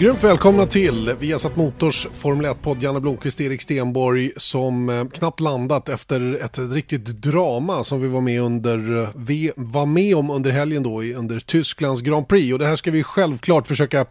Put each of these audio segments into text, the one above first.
Grymt välkomna till Viasat Motors Formel 1-podd. Janne Blomqvist, Erik Stenborg som eh, knappt landat efter ett riktigt drama som vi var med, under, eh, vi var med om under helgen då under Tysklands Grand Prix. Och det här ska vi självklart försöka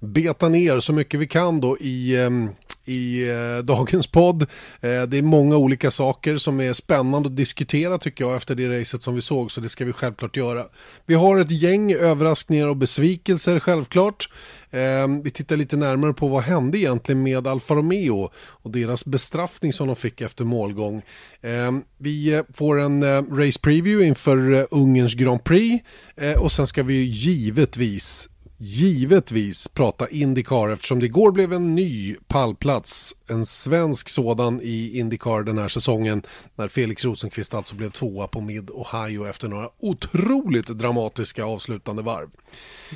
beta ner så mycket vi kan då i ehm, i eh, dagens podd. Eh, det är många olika saker som är spännande att diskutera tycker jag efter det racet som vi såg så det ska vi självklart göra. Vi har ett gäng överraskningar och besvikelser självklart. Eh, vi tittar lite närmare på vad hände egentligen med Alfa Romeo och deras bestraffning som de fick efter målgång. Ehm, eh, vi får en eh, race preview inför eh, Ungerns Grand Prix eh, och sen ska vi givetvis givetvis prata Indycar eftersom det igår blev en ny pallplats, en svensk sådan i Indycar den här säsongen när Felix Rosenqvist alltså blev tvåa på Mid Ohio efter några otroligt dramatiska avslutande varv.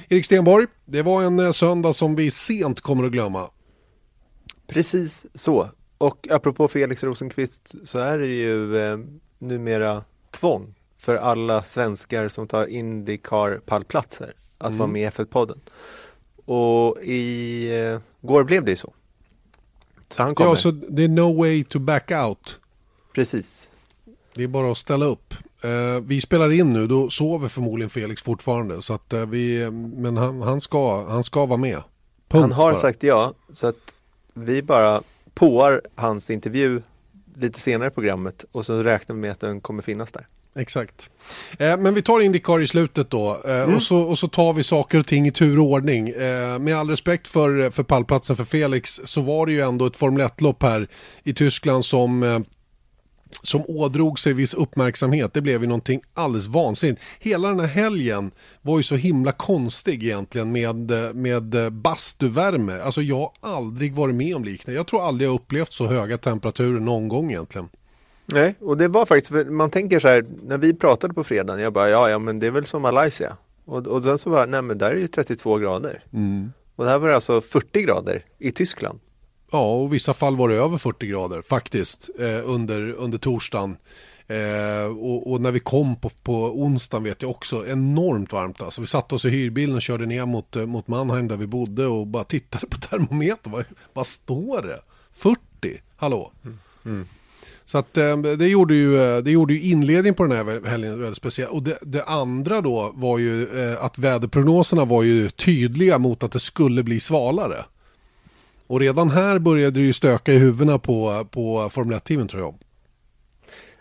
Erik Stenborg, det var en eh, söndag som vi sent kommer att glömma. Precis så. Och apropå Felix Rosenqvist så är det ju eh, numera tvång för alla svenskar som tar Indycar pallplatser att mm. vara med i F1-podden. Och i eh, går blev det ju så. Så han kommer. Ja, så det är no way to back out. Precis. Det är bara att ställa upp. Uh, vi spelar in nu, då sover förmodligen Felix fortfarande. Så att, uh, vi, men han, han, ska, han ska vara med. Punkt han har bara. sagt ja, så att vi bara påar hans intervju lite senare i programmet och så räknar vi med att den kommer finnas där. Exakt. Eh, men vi tar Indycar i slutet då eh, mm. och, så, och så tar vi saker och ting i tur och ordning. Eh, med all respekt för, för pallplatsen för Felix så var det ju ändå ett Formel 1-lopp här i Tyskland som eh, som ådrog sig viss uppmärksamhet. Det blev ju någonting alldeles vansinnigt. Hela den här helgen var ju så himla konstig egentligen med, med bastuvärme. Alltså jag har aldrig varit med om liknande. Jag tror aldrig jag upplevt så höga temperaturer någon gång egentligen. Nej, och det var faktiskt, man tänker så här, när vi pratade på fredagen, jag bara, ja, ja, men det är väl som Malaysia. Och, och sen så var nej men där är det ju 32 grader. Mm. Och det här var alltså 40 grader i Tyskland. Ja, och i vissa fall var det över 40 grader faktiskt eh, under, under torsdagen. Eh, och, och, när vi kom på, på onsdagen vet jag också enormt varmt. Alltså, vi satte oss i hyrbilen och körde ner mot, eh, mot Mannheim där vi bodde och bara tittade på termometern. Vad, vad står det? 40? Hallå? Mm. Mm. Så att eh, det gjorde ju, eh, det gjorde ju inledningen på den här helgen väldigt speciell. Och det, det, andra då var ju eh, att väderprognoserna var ju tydliga mot att det skulle bli svalare. Och redan här började det ju stöka i huvudena på, på Formel 1-teamen tror jag.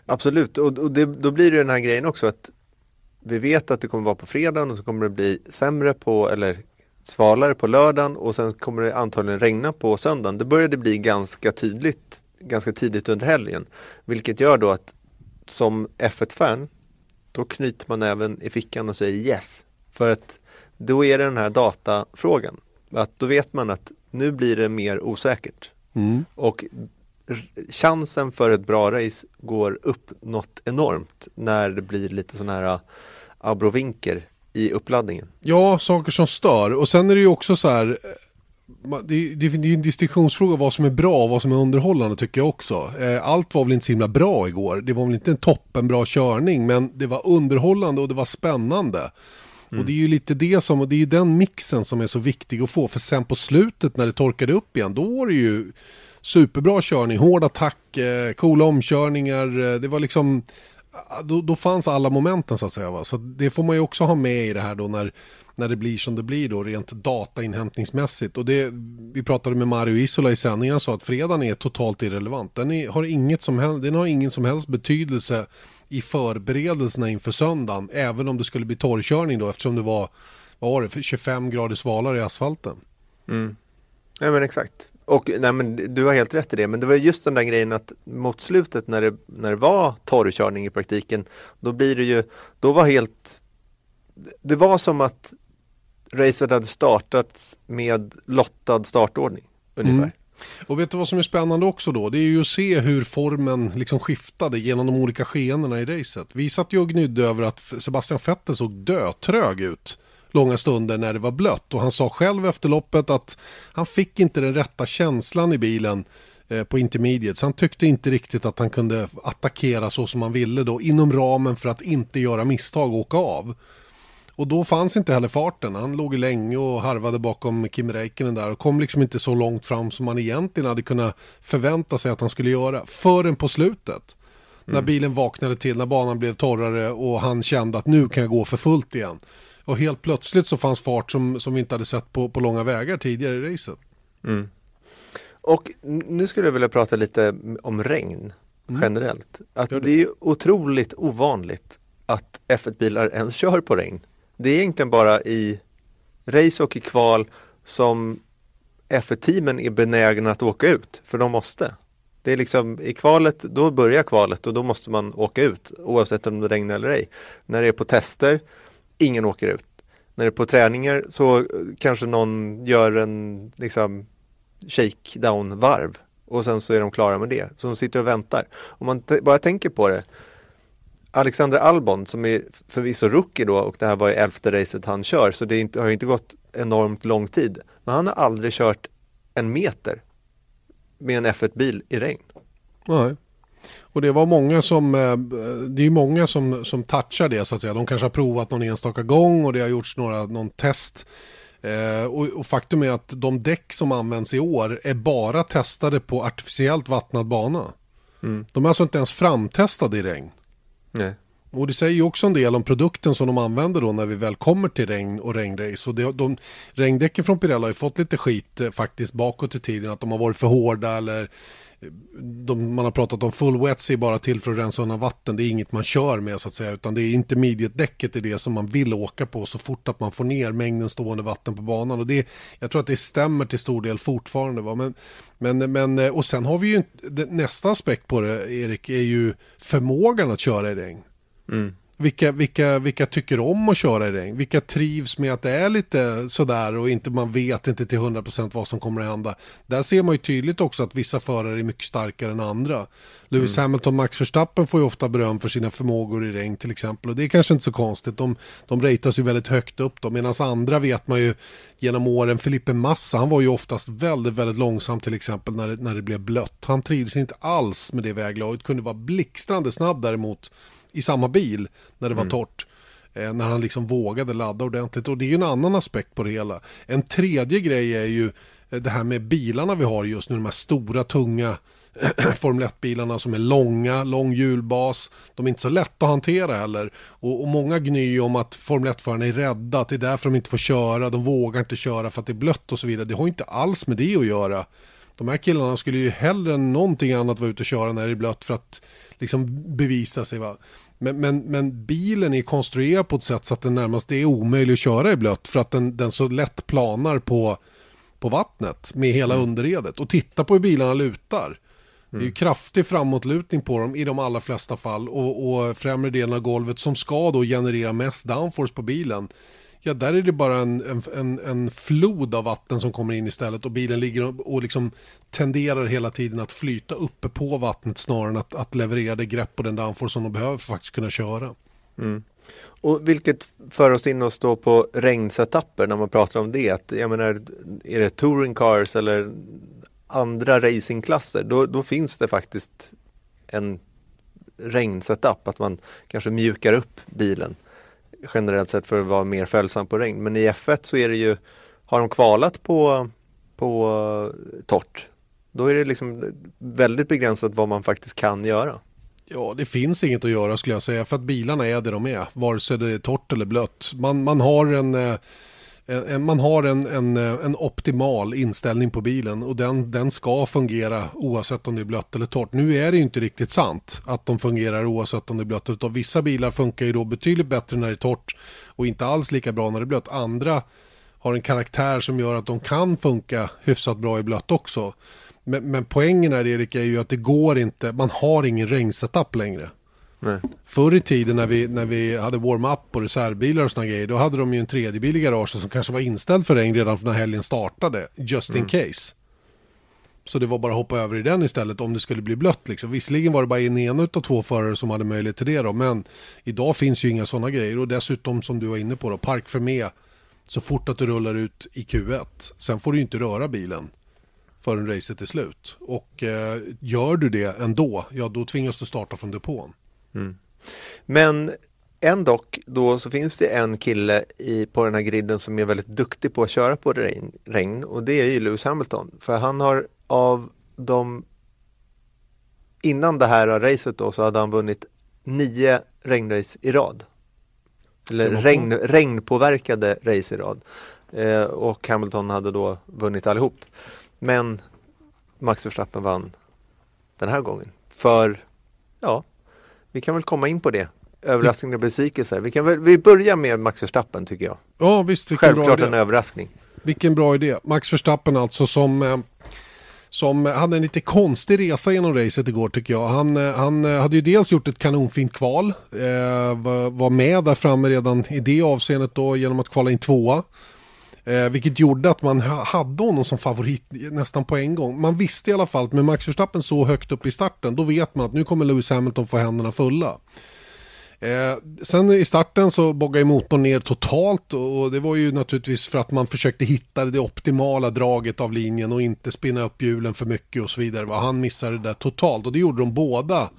Absolut, och, och det, då blir det den här grejen också att vi vet att det kommer vara på fredagen och så kommer det bli sämre på, eller svalare på lördagen och sen kommer det antagligen regna på söndagen. Det började bli ganska tydligt ganska tidigt under helgen. Vilket gör då att som F1-fan då knyter man även i fickan och säger yes. För att då är det den här datafrågan. Att då vet man att nu blir det mer osäkert. Mm. Och chansen för ett bra race går upp något enormt när det blir lite sådana här abrovinker i uppladdningen. Ja, saker som stör. Och sen är det ju också så här det, det, det är en distinktionsfråga vad som är bra och vad som är underhållande tycker jag också. Eh, allt var väl inte så himla bra igår. Det var väl inte en toppenbra körning men det var underhållande och det var spännande. Mm. Och det är ju lite det som, och det är ju den mixen som är så viktig att få. För sen på slutet när det torkade upp igen, då var det ju superbra körning, hård attack, eh, coola omkörningar. Eh, det var liksom, då, då fanns alla momenten så att säga. Va? Så det får man ju också ha med i det här då när när det blir som det blir då rent datainhämtningsmässigt. Och det, vi pratade med Mario Isola i sändningen sa att fredagen är totalt irrelevant. Den, är, har inget som helst, den har ingen som helst betydelse i förberedelserna inför söndagen. Även om det skulle bli torrkörning då eftersom det var, vad var det, 25 grader svalare i asfalten. Mm. Ja men exakt. Och nej, men du har helt rätt i det, men det var just den där grejen att mot slutet när det, när det var torrkörning i praktiken, då blir det ju, då var helt, det var som att racet hade startat med lottad startordning. ungefär. Mm. Och vet du vad som är spännande också då? Det är ju att se hur formen liksom skiftade genom de olika skeendena i racet. Vi satt ju och gnydde över att Sebastian Vettel såg dötrög ut långa stunder när det var blött och han sa själv efter loppet att han fick inte den rätta känslan i bilen eh, på intermediates. Han tyckte inte riktigt att han kunde attackera så som han ville då inom ramen för att inte göra misstag och åka av. Och då fanns inte heller farten. Han låg länge och harvade bakom Kim Räikkönen där och kom liksom inte så långt fram som man egentligen hade kunnat förvänta sig att han skulle göra förrän på slutet. Mm. När bilen vaknade till, när banan blev torrare och han kände att nu kan jag gå för fullt igen. Och helt plötsligt så fanns fart som, som vi inte hade sett på, på långa vägar tidigare i racet. Mm. Och nu skulle jag vilja prata lite om regn mm. generellt. Att det. det är otroligt ovanligt att F1-bilar ens kör på regn. Det är egentligen bara i race och i kval som F1-teamen är benägna att åka ut, för de måste. Det är liksom i kvalet, då börjar kvalet och då måste man åka ut oavsett om det regnar eller ej. När det är på tester, ingen åker ut. När det är på träningar så eh, kanske någon gör en liksom shakedown-varv och sen så är de klara med det. Så de sitter och väntar. Om man bara tänker på det Alexander Albon som är förvisso rookie då och det här var ju elfte racet han kör så det inte, har inte gått enormt lång tid. Men han har aldrig kört en meter med en F1-bil i regn. Nej. Och det var många som, eh, det är många som, som touchar det så att säga. De kanske har provat någon enstaka gång och det har gjorts några, någon test. Eh, och, och, faktum är att de däck som används i år är bara testade på artificiellt vattnad bana. Mm. De är alltså inte ens framtestade i regn. Nej. Och det säger ju också en del om produkten som de använder då när vi väl kommer till regn och regnrace. Och det, de, regndäcken från Pirelli har ju fått lite skit eh, faktiskt bakåt i tiden. Att de har varit för hårda eller de, man har pratat om full wets är bara till för att rensa undan vatten. Det är inget man kör med så att säga. Utan det är intermediate-däcket är det som man vill åka på så fort att man får ner mängden stående vatten på banan. Och det, jag tror att det stämmer till stor del fortfarande. Va? Men, men, men, och sen har vi ju nästa aspekt på det, Erik, är ju förmågan att köra i regn. Mm. Vilka, vilka, vilka tycker om att köra i regn? Vilka trivs med att det är lite sådär och inte man vet inte till 100% vad som kommer att hända. Där ser man ju tydligt också att vissa förare är mycket starkare än andra. Lewis mm. Hamilton Max Verstappen får ju ofta beröm för sina förmågor i regn till exempel. Och det är kanske inte så konstigt. De, de ratas ju väldigt högt upp då. Medan andra vet man ju genom åren. Felipe Massa, han var ju oftast väldigt, väldigt långsam till exempel när, när det blev blött. Han trivdes inte alls med det väglaget. Kunde vara blixtrande snabb däremot i samma bil när det var mm. torrt. Eh, när han liksom vågade ladda ordentligt. Och det är ju en annan aspekt på det hela. En tredje grej är ju eh, det här med bilarna vi har just nu. De här stora, tunga Formel 1-bilarna som är långa, lång hjulbas. De är inte så lätta att hantera heller. Och, och många gnyr om att Formel 1-förarna är rädda, att det är därför de inte får köra, de vågar inte köra för att det är blött och så vidare. Det har inte alls med det att göra. De här killarna skulle ju hellre än någonting annat vara ute och köra när det är blött för att liksom bevisa sig. Va? Men, men, men, bilen är konstruerad på ett sätt så att den närmast är omöjlig att köra i blött för att den, den så lätt planar på, på vattnet med hela mm. underredet. Och titta på hur bilarna lutar. Det är ju mm. kraftig framåtlutning på dem i de allra flesta fall och, och främre delen av golvet som ska då generera mest downforce på bilen Ja, där är det bara en, en, en flod av vatten som kommer in istället och bilen ligger och, och liksom tenderar hela tiden att flyta uppe på vattnet snarare än att, att leverera det grepp och den downforce som de behöver för att faktiskt kunna köra. Mm. Och vilket för oss in och stå på regnsetapper när man pratar om det. Att, jag menar, är det touring cars eller andra racingklasser då, då finns det faktiskt en regnsetup, att man kanske mjukar upp bilen generellt sett för att vara mer följsam på regn. Men i F1 så är det ju, har de kvalat på, på eh, torrt, då är det liksom väldigt begränsat vad man faktiskt kan göra. Ja, det finns inget att göra skulle jag säga för att bilarna är det de är, vare sig det är torrt eller blött. Man, man har en eh, Eh, eh, man har en, en, eh, en, optimal inställning på bilen och den, den ska fungera oavsett om det är blött eller torrt. Nu är det ju inte riktigt sant att de fungerar oavsett om det är blött eller torrt. Vissa bilar funkar ju då betydligt bättre när det är torrt och inte alls lika bra när det är blött. Andra har en karaktär som gör att de kan funka hyfsat bra i blött också. Men, men poängen här Erik är ju att det går inte, man har ingen regnsetup längre. Nej. Förr i tiden när vi, när vi hade warm-up och reservbilar och sådana grejer, då hade de ju en tredje bil i garaget som kanske var inställd för regn redan när helgen startade, just in mm. case. Så det var bara att hoppa över i den istället om det skulle bli blött. Liksom. Visserligen var det bara en ena av två förare som hade möjlighet till det då, men idag finns ju inga sådana grejer och dessutom som du var inne på då, park för med så fort att du rullar ut i Q1. Sen får du inte röra bilen förrän racet är slut. Och eh, gör du det ändå, ja då tvingas du starta från depån. Mm. Men ändå då så finns det en kille i, på den här griden som är väldigt duktig på att köra på regn, regn och det är ju Lewis Hamilton. För han har av de innan det här racet då så hade han vunnit nio regnrace i rad. Eller regn, regnpåverkade race i rad. Eh, och Hamilton hade då vunnit allihop. Men Max Verstappen vann den här gången. För, ja, vi kan väl komma in på det. Överraskningar och besvikelser. Vi, kan väl, vi börjar med Max Verstappen tycker jag. Ja, visst. Självklart en överraskning. Vilken bra idé. Max Verstappen alltså som eh, som hade en lite konstig resa genom racet igår tycker jag. Han, eh, han eh, hade ju dels gjort ett kanonfint kval, eh, var med där framme redan i det avseendet då genom att kvala in tvåa. Eh, vilket gjorde att man hade honom som favorit nästan på en gång. Man visste i alla fall att med Max Verstappen så högt upp i starten, då vet man att nu kommer Lewis Hamilton få händerna fulla. Eh, sen i starten så boggade motorn ner totalt och det var ju naturligtvis för att man försökte hitta det optimala draget av linjen och inte spinna upp hjulen för mycket och så vidare. Han missade det där totalt och det gjorde de båda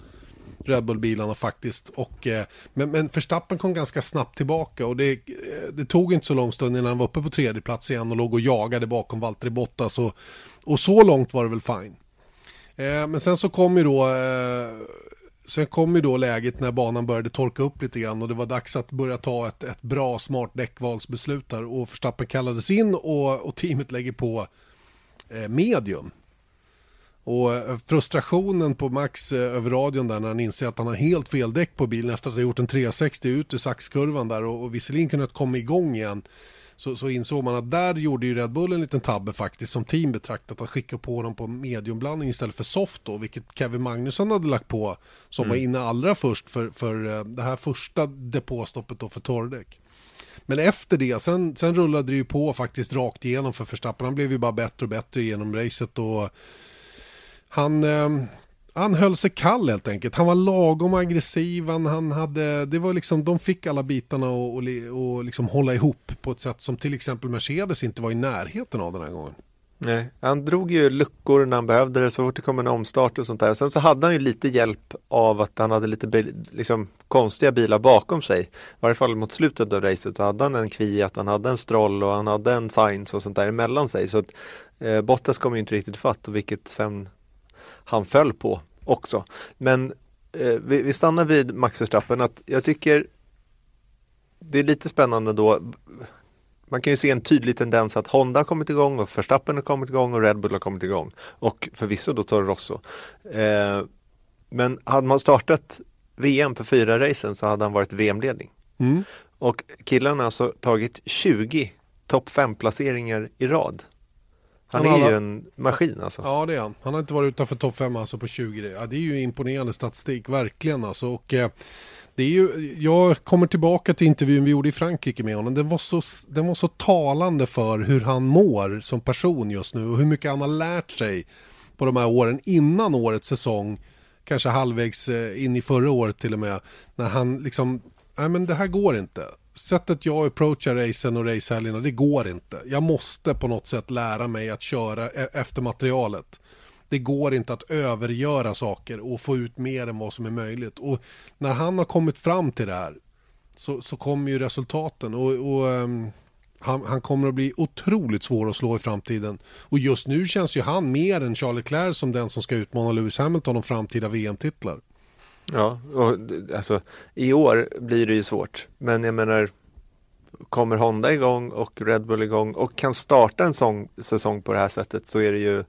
Red Bull-bilarna faktiskt. Och, eh, men, men Verstappen kom ganska snabbt tillbaka och det, eh, det, tog inte så lång stund innan han var uppe på tredje plats igen och låg och jagade bakom Valtteri Bottas och, och så långt var det väl fine. Eh, men sen så kom ju då eh, Sen kom ju då läget när banan började torka upp lite grann och det var dags att börja ta ett, ett bra smart däckvalsbeslut där och Verstappen kallades in och, och teamet lägger på eh, medium. Och eh, frustrationen på Max eh, över radion där när han inser att han har helt fel däck på bilen efter att ha gjort en 360 ut ur saxkurvan där och, och visserligen kunnat komma igång igen så, så insåg man att där gjorde ju Red Bull en liten tabbe faktiskt som team betraktat att skicka på dem på mediumblandning istället för soft då, vilket Kevin Magnusson hade lagt på som mm. var inne allra först för, för eh, det här första depåstoppet då för torrdäck. Men efter det, sen, sen rullade det ju på faktiskt rakt igenom för Verstappen. Han blev ju bara bättre och bättre genom racet och han, eh, han höll sig kall helt enkelt. Han var lagom aggressiv. Han, han hade, det var liksom, de fick alla bitarna och, och, och liksom hålla ihop på ett sätt som till exempel Mercedes inte var i närheten av den här gången. Nej, han drog ju luckor när han behövde det så fort det kom en omstart och sånt där. Sen så hade han ju lite hjälp av att han hade lite liksom, konstiga bilar bakom sig. I varje fall mot slutet av racet så hade han en Kviat, han hade en Stroll och han hade en Sainz och sånt där emellan sig. Så att, eh, Bottas kom ju inte riktigt fatt vilket sen han föll på också. Men eh, vi, vi, stannar vid Max Verstappen att jag tycker det är lite spännande då. Man kan ju se en tydlig tendens att Honda har kommit igång och Verstappen har kommit igång och Red Bull har kommit igång. Och förvisso då Toro Rosso. Eh, men hade man startat VM på fyra racen så hade han varit VM-ledning. Mm. Och killarna har alltså tagit 20 topp 5 placeringar i rad. Han, är ju en maskin alltså. Ja det är han. Han har inte varit utanför topp 5 alltså på 20. Ja, det är ju imponerande statistik, verkligen alltså. Och, eh, det är ju, jag kommer tillbaka till intervjun vi gjorde i Frankrike med honom. Den var, så, den var så talande för hur han mår som person just nu och hur mycket han har lärt sig på de här åren innan årets säsong. Kanske halvvägs eh, in i förra året till och med. När han liksom, nej men det här går inte sättet jag approachar racen och racehelgerna, det går inte. Jag måste på något sätt lära mig att köra e- efter materialet. Det går inte att övergöra saker och få ut mer än vad som är möjligt. Och när han har kommit fram till det här så, så kommer ju resultaten. Och, och um, han, han, kommer att bli otroligt svår att slå i framtiden. Och just nu känns ju han mer än Charlie Leclerc som den som ska utmana Lewis Hamilton om framtida VM-titlar. Ja, och alltså i år blir det ju svårt. Men jag menar, kommer Honda igång och Red Bull igång och kan starta en sång, säsong på det här sättet så är det ju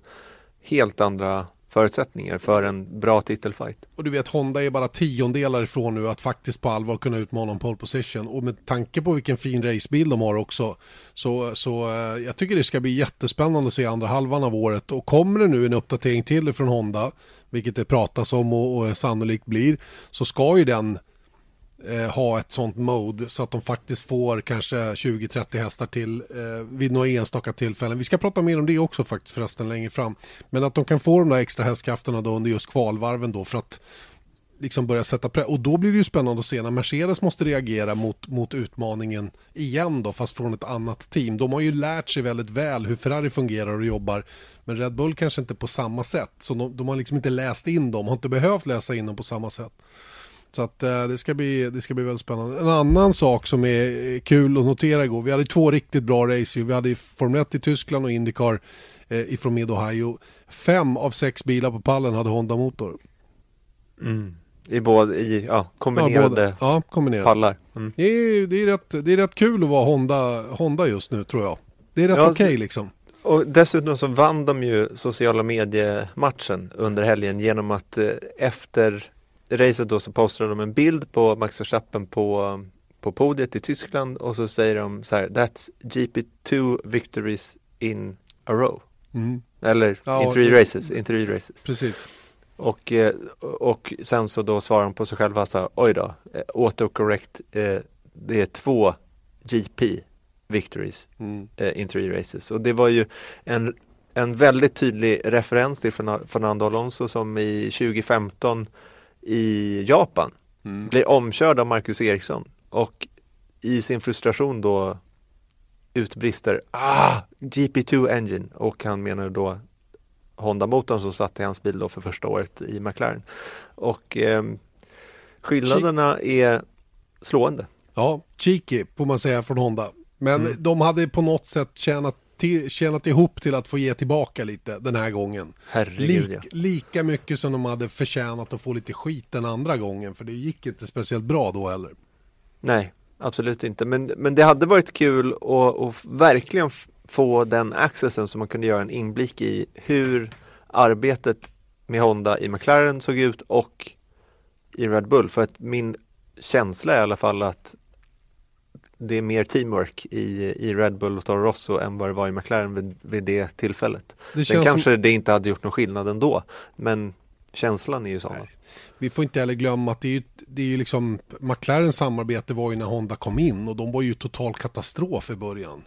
helt andra förutsättningar för en bra titelfight. Och du vet Honda är bara tiondelar ifrån nu att faktiskt på allvar kunna utmana om pole position och med tanke på vilken fin racebil de har också så, så eh, jag tycker det ska bli jättespännande att se andra halvan av året och kommer det nu en uppdatering till från Honda vilket det pratas om och, och sannolikt blir så ska ju den eh, ha ett sånt mode så att de faktiskt får kanske 20-30 hästar till eh, vid några enstaka tillfällen. Vi ska prata mer om det också faktiskt förresten längre fram. Men att de kan få de där extra hästkrafterna då under just kvalvarven då för att liksom börja sätta press. Och då blir det ju spännande att se när Mercedes måste reagera mot, mot utmaningen igen då, fast från ett annat team. De har ju lärt sig väldigt väl hur Ferrari fungerar och jobbar, men Red Bull kanske inte på samma sätt. Så de, de har liksom inte läst in dem, har inte behövt läsa in dem på samma sätt. Så att eh, det, ska bli, det ska bli väldigt spännande. En annan sak som är kul att notera igår, vi hade två riktigt bra race Vi hade Formel 1 i Tyskland och Indycar eh, ifrån Mid Ohio. Fem av sex bilar på pallen hade Honda-motor. Mm. I både, i, ja, kombinerade ja, ja, kombinerade. pallar. Mm. Det, är, det, är rätt, det är rätt kul att vara Honda, Honda just nu tror jag. Det är rätt ja, okej okay, liksom. Och dessutom så vann de ju sociala mediematchen under helgen genom att eh, efter racet då så postade de en bild på Max Verstappen på, på podiet i Tyskland och så säger de så här That's GP2 victories in a row. Mm. Eller ja, in three races, in three races. Precis. Och, eh, och sen så då svarar de på sig själva så här, oj då, eh, autocorrect, eh, det är två GP victories mm. in three races. Och det var ju en, en väldigt tydlig referens till Fernando Alonso som i 2015 i Japan mm. blir omkörd av Marcus Eriksson och i sin frustration då utbrister ah, GP2 engine och han menar då Honda-motorn som satt i hans bil då för första året i McLaren. Och eh, skillnaderna är slående. Ja, cheeky får man säga från Honda. Men mm. de hade på något sätt tjänat, till, tjänat ihop till att få ge tillbaka lite den här gången. Herregud, Lik, ja. Lika mycket som de hade förtjänat att få lite skit den andra gången. För det gick inte speciellt bra då heller. Nej, absolut inte. Men, men det hade varit kul att verkligen få den accessen så man kunde göra en inblick i hur arbetet med Honda i McLaren såg ut och i Red Bull. För att min känsla är i alla fall att det är mer teamwork i, i Red Bull och Toro Rosso än vad det var i McLaren vid, vid det tillfället. Det Sen kanske som... det inte hade gjort någon skillnad ändå, men känslan är ju sån. Vi får inte heller glömma att det är ju, det är ju liksom McLarens samarbete var ju när Honda kom in och de var ju total katastrof i början.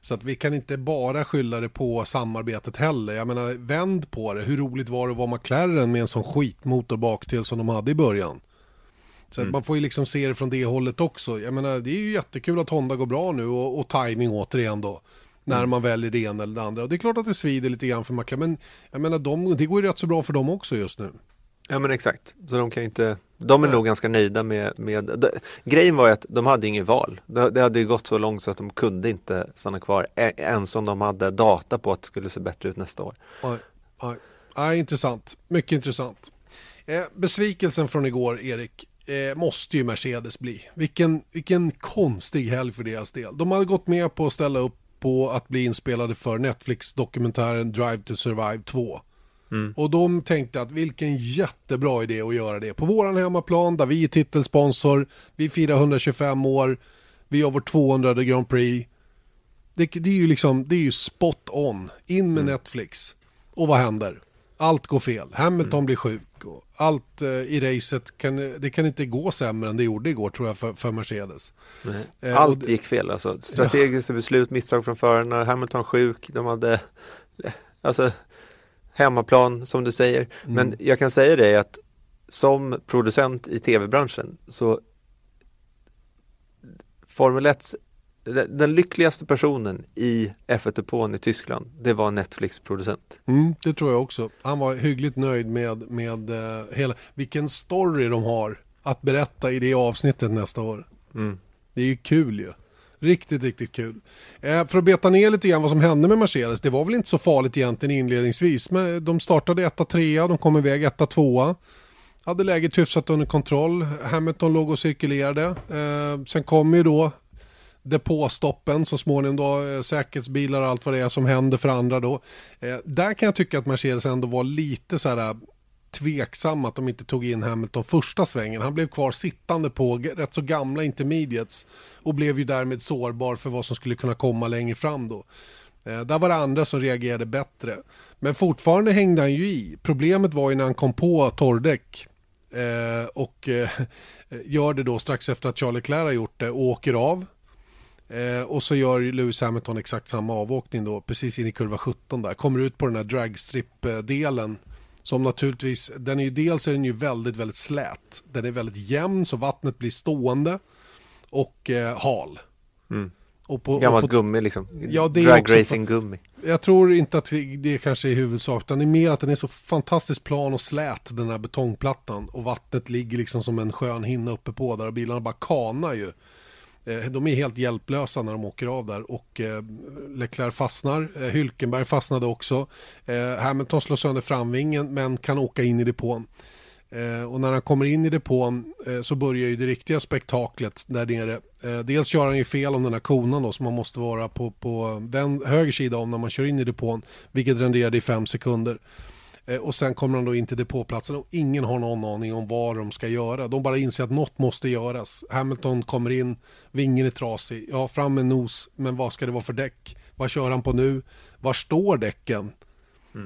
Så att vi kan inte bara skylla det på samarbetet heller. Jag menar, vänd på det. Hur roligt var det att vara McLaren med en sån skitmotor bak till som de hade i början? Så mm. man får ju liksom se det från det hållet också. Jag menar, det är ju jättekul att Honda går bra nu och, och timing återigen då. När mm. man väljer det ena eller det andra. Och det är klart att det svider lite grann för McLaren. Men jag menar, de, det går ju rätt så bra för dem också just nu. Ja men exakt, så de kan inte De är Nej. nog ganska nöjda med, med de, Grejen var ju att de hade inget val det, det hade ju gått så långt så att de kunde inte stanna kvar Ens om de hade data på att det skulle se bättre ut nästa år Nej, Nej. Nej intressant, mycket intressant eh, Besvikelsen från igår Erik eh, Måste ju Mercedes bli vilken, vilken konstig helg för deras del De hade gått med på att ställa upp på att bli inspelade för Netflix-dokumentären Drive to Survive 2 Mm. Och de tänkte att vilken jättebra idé att göra det på våran hemmaplan där vi är titelsponsor, vi firar 125 år, vi har vår 200 Grand Prix. Det, det, är ju liksom, det är ju spot on, in med mm. Netflix. Och vad händer? Allt går fel, Hamilton mm. blir sjuk och allt eh, i racet kan, det kan inte gå sämre än det gjorde igår tror jag för, för Mercedes. Eh, allt gick fel alltså, strategiska ja. beslut, misstag från förarna, Hamilton sjuk, de hade Alltså hemmaplan som du säger. Mm. Men jag kan säga dig att som producent i tv-branschen så Formel 1 den lyckligaste personen i F1-depån i Tyskland, det var Netflix-producent. Mm, det tror jag också. Han var hyggligt nöjd med, med uh, hela, vilken story de har att berätta i det avsnittet nästa år. Mm. Det är ju kul ju. Riktigt, riktigt kul. Eh, för att beta ner lite grann vad som hände med Mercedes. Det var väl inte så farligt egentligen inledningsvis. Men de startade 1-3, de kom iväg 1-2. Hade läget hyfsat under kontroll. Hamilton låg och cirkulerade. Eh, sen kom ju då depåstoppen så småningom då, eh, säkerhetsbilar och allt vad det är som händer för andra då. Eh, där kan jag tycka att Mercedes ändå var lite så här eh, tveksam att de inte tog in Hamilton första svängen. Han blev kvar sittande på rätt så gamla intermediates och blev ju därmed sårbar för vad som skulle kunna komma längre fram då. Där var det andra som reagerade bättre. Men fortfarande hängde han ju i. Problemet var ju när han kom på torrdäck och gör det då strax efter att Charlie Leclerc har gjort det och åker av. Eh, och så gör Lewis Hamilton exakt samma avåkning då, precis in i kurva 17 där. Kommer ut på den här dragstrip-delen. Som naturligtvis, den är ju dels är den ju väldigt, väldigt slät. Den är väldigt jämn så vattnet blir stående och eh, hal. Mm. Och på, Gammalt och på, gummi liksom. Ja, det är Drag också- racing gummi. jag tror inte att det kanske är huvudsak, utan det är mer att den är så fantastiskt plan och slät, den här betongplattan. Och vattnet ligger liksom som en skön hinna uppe på där och bilarna bara kanar ju. Eh, de är helt hjälplösa när de åker av där och eh, Leclerc fastnar, eh, Hylkenberg fastnade också. Hamilton slår sönder framvingen men kan åka in i depån. Och när han kommer in i depån så börjar ju det riktiga spektaklet där nere. Dels kör han ju fel om den här konan då som man måste vara på, på den höger sida om när man kör in i depån. Vilket renderade i fem sekunder. Eh, och sen kommer han då in till depåplatsen och ingen har någon aning om vad de ska göra. De bara inser att något måste göras. Hamilton kommer in, vingen är trasig. Ja, fram med nos, men vad ska det vara för däck? Vad kör han på nu? Var står däcken?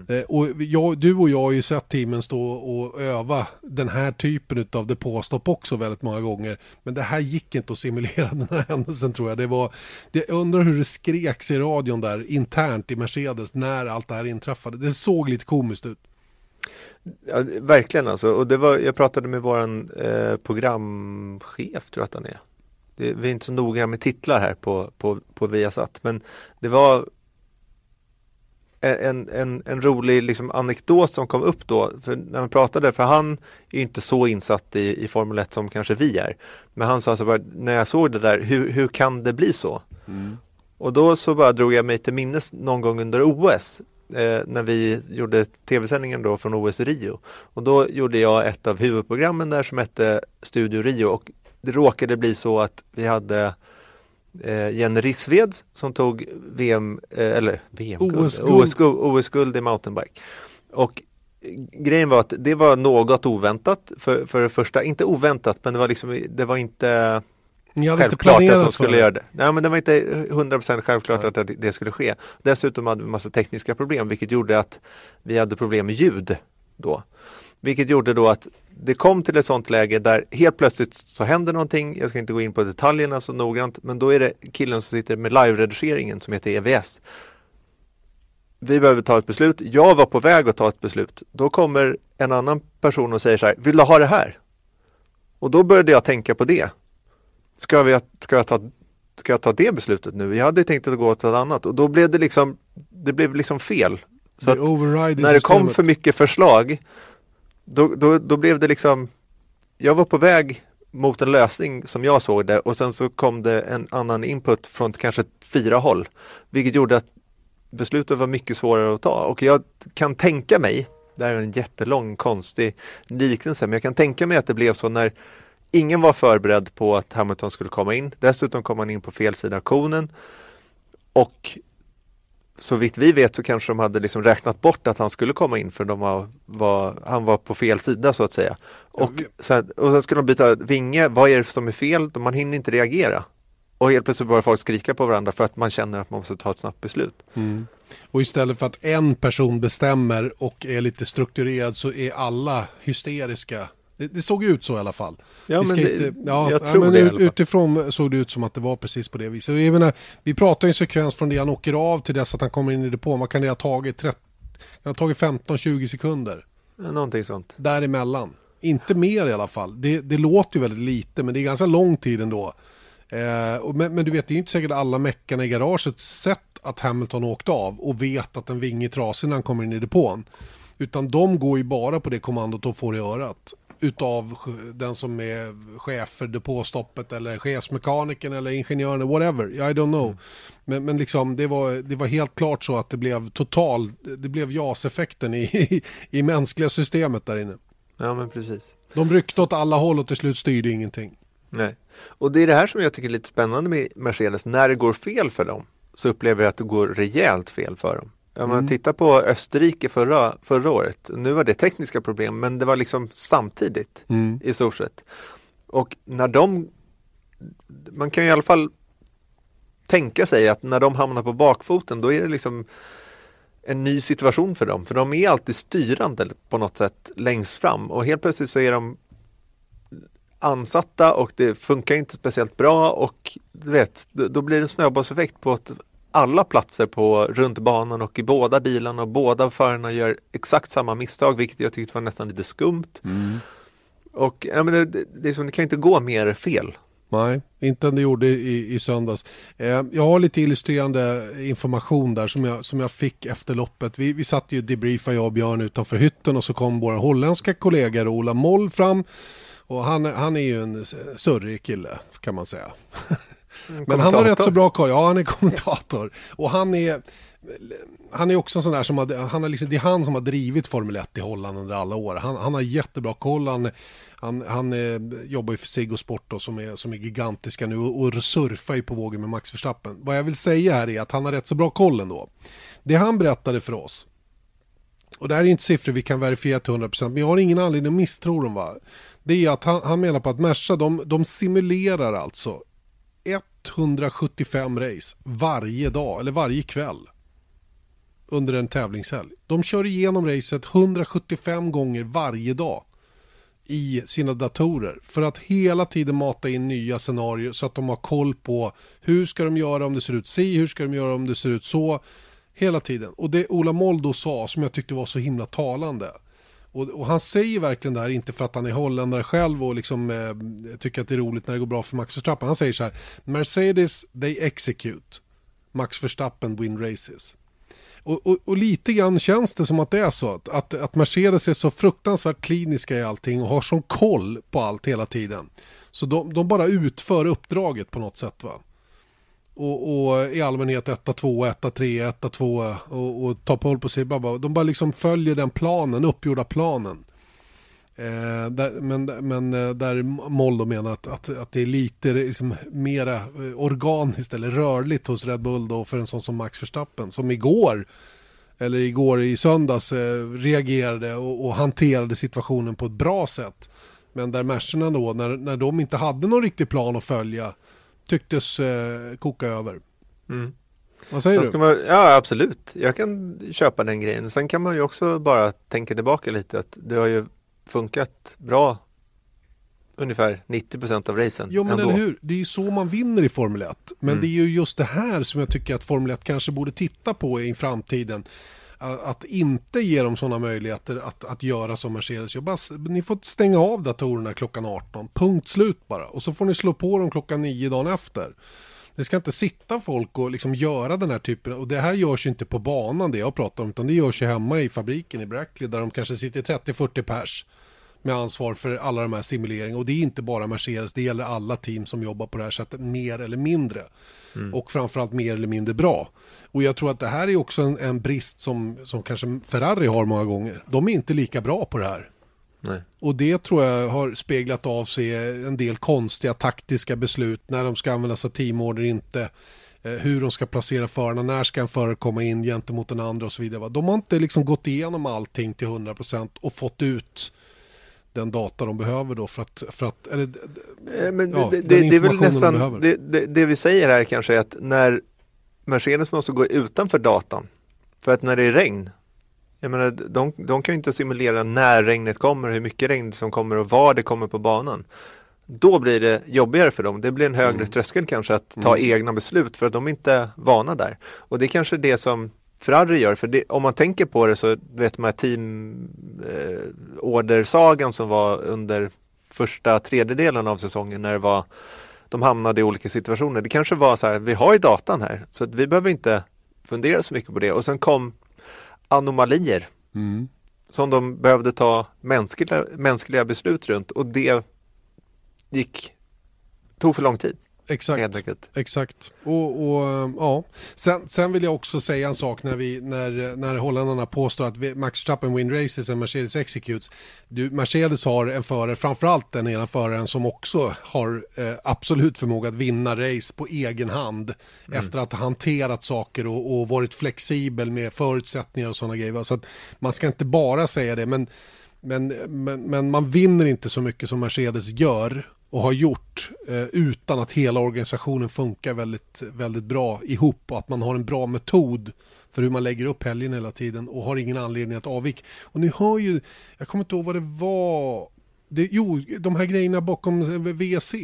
Eh, Och jag, du och jag har ju sett teamen stå och öva den här typen av depåstopp också väldigt många gånger. Men det här gick inte att simulera den här händelsen tror jag. Det var, jag undrar hur det skreks i radion där internt i Mercedes när allt det här inträffade. Det såg lite komiskt ut. Ja, verkligen alltså. Och det var, jag pratade med våran eh, programchef, tror jag att han är. Det, vi är inte så noga med titlar här på, på, på Viasat, men det var en, en, en rolig liksom, anekdot som kom upp då, för när man pratade, för han är ju inte så insatt i, i Formel 1 som kanske vi är. Men han sa så bara, när jag såg det där, hur, hur kan det bli så? Och då så bara drog jag mig till minnes någon gång under OS eh, när vi gjorde tv-sändningen då från OS Rio. Och då gjorde jag ett av huvudprogrammen där som hette Studio Rio och det råkade bli så att vi hade eh, Jenny Rissveds som tog VM, eh, eller VM-guld, OS-guld. OS-guld OS-guld i mountainbike. Och grejen var att det var något oväntat. För, för det första, inte oväntat, men det var liksom, det var inte hade inte självklart att de skulle det. göra det. Nej men det var inte 100% självklart Nej. att det- det skulle ske. Dessutom hade vi massa tekniska problem vilket gjorde att vi hade problem med ljud då. Vilket gjorde då att det kom till ett sånt läge där helt plötsligt så händer någonting. Jag ska inte gå in på detaljerna så noggrant men då är det killen som sitter med live-redigeringen som heter EVS. Vi behöver ta ett beslut. Jag var på väg att ta ett beslut. Då kommer en annan person och säger så här, vill du ha det här? Och då började jag tänka på det. Ska, vi, ska, jag ta, ska jag ta det beslutet nu? Jag hade tänkt att gå åt ett annat och då blev det liksom, det blev liksom fel. Så när det kom för mycket förslag, då, då, då blev det liksom, jag var på väg mot en lösning som jag såg det och sen så kom det en annan input från kanske fyra håll. Vilket gjorde att beslutet var mycket svårare att ta och jag kan tänka mig, det här är en jättelång konstig liknelse, men jag kan tänka mig att det blev så när ingen var förberedd på att Hamilton skulle komma in. Dessutom kom han in på fel sida av konen och så vitt vi vet så kanske de hade liksom räknat bort att han skulle komma in för de var, var, han var på fel sida så att säga. Och Ja, sen, och sen skulle de byta vinge, vad är det som är fel? Man hinner inte reagera. Och helt plötsligt börjar folk skrika på varandra för att man känner att man måste ta ett snabbt beslut. Mm. Och istället för att en person bestämmer och är lite strukturerad så är alla hysteriska. Det, det såg ut så i alla fall. Ja, Vi men det, inte- ja, jag ja, tror men det ut-. Utifrån såg det ut som att det var precis på det viset. Jag menar, vi pratar ju en sekvens från det han åker av till dess att han kommer in i depån. Vad kan det ha tagit? 30, det har tagit 15-20 sekunder Någonting sånt. däremellan. Inte mer i alla fall. Det, det låter ju väldigt lite men det är ganska lång tid ändå. Eh, men, men du vet, det är ju inte säkert alla meckarna i garaget sett att Hamilton åkte av och vet att en vinge är trasig när han kommer in i depån. Utan de går ju bara på det kommandot de får i örat. Utav den som är chef för depåstoppet eller chefsmekanikern eller ingenjören, whatever. I don't know. Men, men liksom, det, var, det var helt klart så att det blev total, det blev JAS-effekten i, i, i mänskliga systemet där inne. Ja men precis. De ryckte åt alla håll och till slut styrde ingenting. Nej. Och det är det här som jag tycker är lite spännande med Mercedes. När det går fel för dem så upplever jag att det går rejält fel för dem. Om man Mm. tittar på Österrike förra, förra året. Nu var det tekniska problem men det var liksom samtidigt i stort sett. Och när de man kan ju i alla fall tänka sig att när de hamnar på bakfoten då är det liksom en ny situation för dem. För de är alltid styrande på något sätt längst fram och helt plötsligt så är de ansatta och det funkar inte speciellt bra och du vet, då blir det en snöbollseffekt på att alla platser på runt banan och i båda bilarna och båda förarna gör exakt samma misstag vilket jag tyckte var nästan lite skumt. Mm. Och ja, men det, det, det, är som, det kan inte gå mer fel. Nej, inte än det gjorde i, i söndags. Eh, jag har lite illustrerande information där som jag, som jag fick efter loppet. Vi, vi satt ju debriefa jag och Björn utanför hytten och så kom våra holländska kollegor Ola Moll fram. Och han, han är ju en surrig kille kan man säga. Men han har rätt så bra koll. Ja, han är kommentator. Och han är, han är också en sån där som har, han har liksom, det är han som har drivit Formel 1 i Holland under alla år. Han, han har jättebra koll. Han, han, han eh, jobbar ju för Sig Sport då, som, är, som är gigantiska nu och, och surfar ju på vågen med Max Verstappen. Vad jag vill säga här är att han har rätt så bra koll ändå. Det han berättade för oss och det här är inte siffror vi kan verifiera till 100% men jag har ingen anledning att misstro dem va. Det är att han, han menar på att Merca de, de simulerar alltså 175 race varje dag eller varje kväll under en tävlingshelg. De kör igenom racet 175 gånger varje dag i sina datorer för att hela tiden mata in nya scenarier så att de har koll på hur ska de göra om det ser ut si, hur ska de göra om det ser ut så. Hela tiden. Och det Ola Moldo sa som jag tyckte var så himla talande. Och, och, han säger verkligen det här, inte för att han är holländare själv och liksom, eh, tycker att det är roligt när det går bra för Max Verstappen. Han säger så här, Mercedes, they execute. Max Verstappen win races. Och, och, och, lite grann känns det som att det är så. Att, att, att Mercedes är så fruktansvärt kliniska i allting och har sån koll på allt hela tiden. Så de, de bara utför uppdraget på något sätt. va. Och, och i allmänhet 1-2, 1-3, 1-2 och, och tar på sig. De bara liksom följer den planen, uppgjorda planen. Eh, där, men, men eh, där Mollo menar att, att, att det är lite liksom, mera eh, organiskt eller rörligt hos Red Bull då för en sån som Max Verstappen som igår eller igår i söndags eh, reagerade och, och, hanterade situationen på ett bra sätt. Men där Mercerna då, när, när de inte hade någon riktig plan att följa, tycktes eh, koka över. Mm. Vad säger du? Man, ja, absolut. Jag kan köpa den grejen. Sen kan man ju också bara tänka tillbaka lite att det har ju funkat bra ungefär 90% av racen. Jo men ändå. eller hur, det är ju så man vinner i Formel 1. Men mm. det är ju just det här som jag tycker att Formel 1 kanske borde titta på i framtiden. Att inte ge dem sådana möjligheter att, att göra som Mercedes. gör. bara, ni får stänga av datorerna klockan 18, punkt slut bara. Och så får ni slå på dem klockan 9 dagen efter. Det ska inte sitta folk och liksom göra den här typen, och det här görs ju inte på banan det jag pratar om, utan det görs ju hemma i fabriken i Brackley där de kanske sitter 30-40 pers med ansvar för alla de här simuleringarna. Och det är inte bara Mercedes, det gäller alla team som jobbar på det här sättet, mer eller mindre. Mm. Och framförallt mer eller mindre bra. Och jag tror att det här är också en, en brist som, som kanske Ferrari har många gånger. De är inte lika bra på det här. Nej. Och det tror jag har speglat av sig en del konstiga taktiska beslut när de ska använda sig av teamorder inte eh, hur de ska placera förarna, när ska en förare komma in gentemot den andra och så vidare. De har inte liksom gått igenom allting till 100% och fått ut den data de behöver då för att, för att eller, eh, Men ja, det, det, det är väl nästan, det, det, det, vi säger här kanske är att när Mercedes måste gå utanför datan, för att när det är regn jag menar, de, de kan ju inte simulera när regnet kommer, hur mycket regn som kommer och var det kommer på banan. Då blir det jobbigare för dem. Det blir en högre mm. tröskel kanske att ta mm. egna beslut för att de inte är vana där. Och det är kanske det som Ferrari gör, för det, om man tänker på det så vet man teamordersagan eh, som var under första tredjedelen av säsongen när det var de hamnade i olika situationer. Det kanske var så här, vi har ju datan här så att vi behöver inte fundera så mycket på det. Och sen kom anomalier mm. som de behövde ta mänskliga, mänskliga beslut runt och det gick, tog för lång tid. Exakt, exakt. Och, och, ja. sen, sen vill jag också säga en sak när, vi, när, när holländarna påstår att Max Verstappen win races och Mercedes executes. Du, Mercedes har en förare, framförallt den ena föraren som också har eh, absolut förmåga att vinna race på egen hand mm. efter att ha hanterat saker och, och varit flexibel med förutsättningar och sådana grejer. Så att man ska inte bara säga det, men men, men, men man vinner inte så mycket som Mercedes gör och har gjort eh, utan att hela organisationen funkar väldigt, väldigt bra ihop och att man har en bra metod för hur man lägger upp helgen hela tiden och har ingen anledning att avvika. Och ni hör ju, jag kommer inte ihåg vad det var det, jo, de här grejerna bakom VC.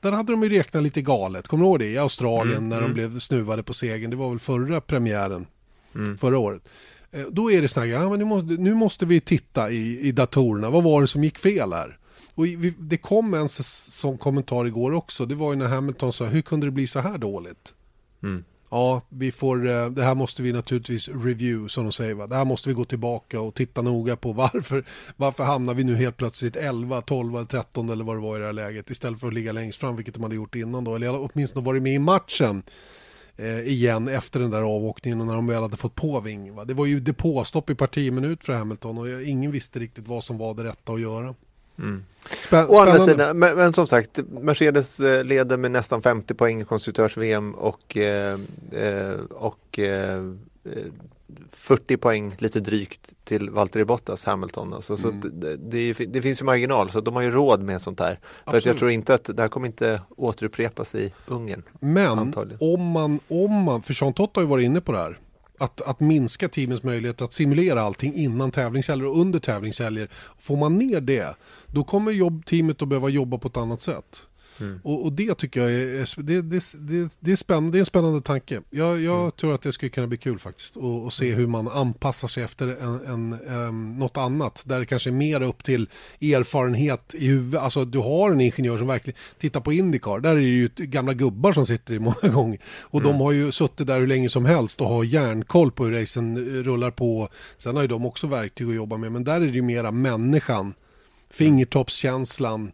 Där hade de ju räknat lite galet. Kommer du ihåg det? I Australien Mm, när de mm. blev snuvade på segern. Det var väl förra premiären. Mm. Förra året. Eh, Då är det här, ja, men nu, måste, nu måste vi titta i, i datorerna. Vad var det som gick fel här? Och vi, det kom en sån kommentar igår också. Det var ju när Hamilton sa, hur kunde det bli så här dåligt? Mm. Ja, vi får, eh, det här måste vi naturligtvis review som de säger. Va? Det här måste vi gå tillbaka och titta noga på. Varför, varför hamnar vi nu helt plötsligt 11, 12 eller 13 eller vad det var i det här läget istället för att ligga längst fram, vilket de hade gjort innan då. Eller åtminstone varit med i matchen eh, igen efter den där avåkningen och när de väl hade fått på ving. Va? Det var ju depåstopp i parti minut för Hamilton och ingen visste riktigt vad som var det rätta att göra. Mm. Å andra sidan, men, men som sagt, Mercedes eh, leder med nästan 50 poäng i konstruktörs-VM och, eh, eh, och eh, eh, 40 poäng lite drygt till Valtteri Bottas, Hamilton. Alltså, så Mm. att det, det, det finns ju marginal, så de har ju råd med sånt här. För att jag tror inte att det här kommer inte återupprepas i Ungern. Men Antagligen. om man, om man, för Jean Tott har ju varit inne på det här. Att, att minska teamens möjlighet att simulera allting innan tävlingshelger och under tävlingshelger. Får man ner det, då kommer jobb, teamet att behöva jobba på ett annat sätt. Mm. Och, och det tycker jag är, det, det, det, det, är spännande, det är en spännande tanke. Jag, jag Mm. tror att det skulle kunna bli kul faktiskt. Och, och se hur man anpassar sig efter en, en, em, något annat. Där det kanske är mer upp till erfarenhet i huvudet. Alltså du har en ingenjör som verkligen tittar på Indycar. Där är det ju gamla gubbar som sitter i många gånger. Och de har ju suttit där hur länge som helst och har järnkoll på hur racen eh, rullar på. Sen har ju de också verktyg att jobba med. Men där är det ju mera människan. Fingertoppskänslan.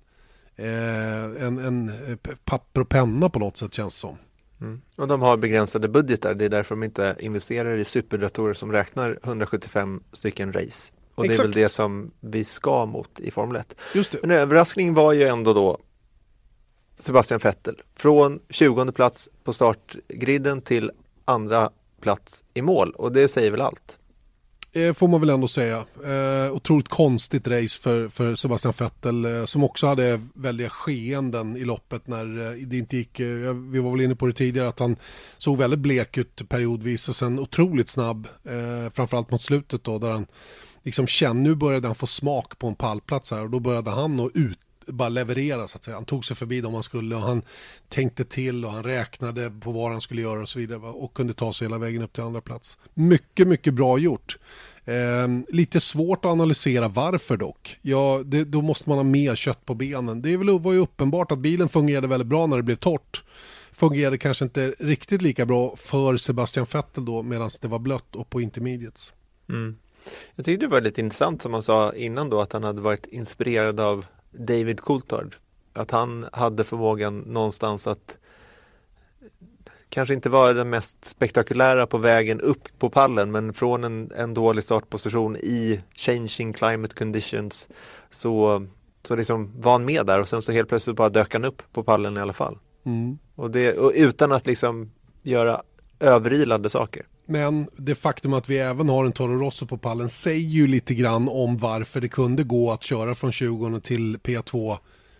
Eh, en, en eh, papper och penna på något sätt känns som. Mm. Och de har begränsade budgetar, det är därför de inte investerar i superdatorer som räknar 175 stycken race. Och det är Exakt. väl det som vi ska mot i Formel 1. Just det. Men överraskningen var ju ändå då Sebastian Vettel. Från 20 plats på startgriden till andra plats i mål. Och det säger väl allt. Eh, får man väl ändå säga. Eh, otroligt konstigt race för, för Sebastian Vettel eh, som också hade väldiga skeenden i loppet när eh, det inte gick. Eh, vi var väl inne på det tidigare att han såg väldigt blek ut periodvis och sen otroligt snabb. Eh, framförallt mot slutet då där han liksom kände, nu började han få smak på en pallplats här och då började han att ut bara leverera så att säga. Han tog sig förbi dem han skulle och han tänkte till och han räknade på vad han skulle göra och så vidare och kunde ta sig hela vägen upp till andra plats. Mycket, mycket bra gjort. Eh, lite svårt att analysera varför dock. Ja, det, då måste man ha mer kött på benen. Det är väl, var ju uppenbart att bilen fungerade väldigt bra när det blev torrt. Fungerade kanske inte riktigt lika bra för Sebastian Vettel då medan det var blött och på intermediates. Mm. Jag tyckte det var lite intressant som han sa innan då att han hade varit inspirerad av David Coulthard. Att han hade förmågan någonstans att kanske inte vara den mest spektakulära på vägen upp på pallen men från en, en dålig startposition i changing climate conditions så, så liksom var han med där och sen så helt plötsligt bara dök han upp på pallen i alla fall. Mm. Och, det, och utan att liksom göra överilande saker. Men det faktum att vi även har en Toro Rosso på pallen säger ju lite grann om varför det kunde gå att köra från 20 till P2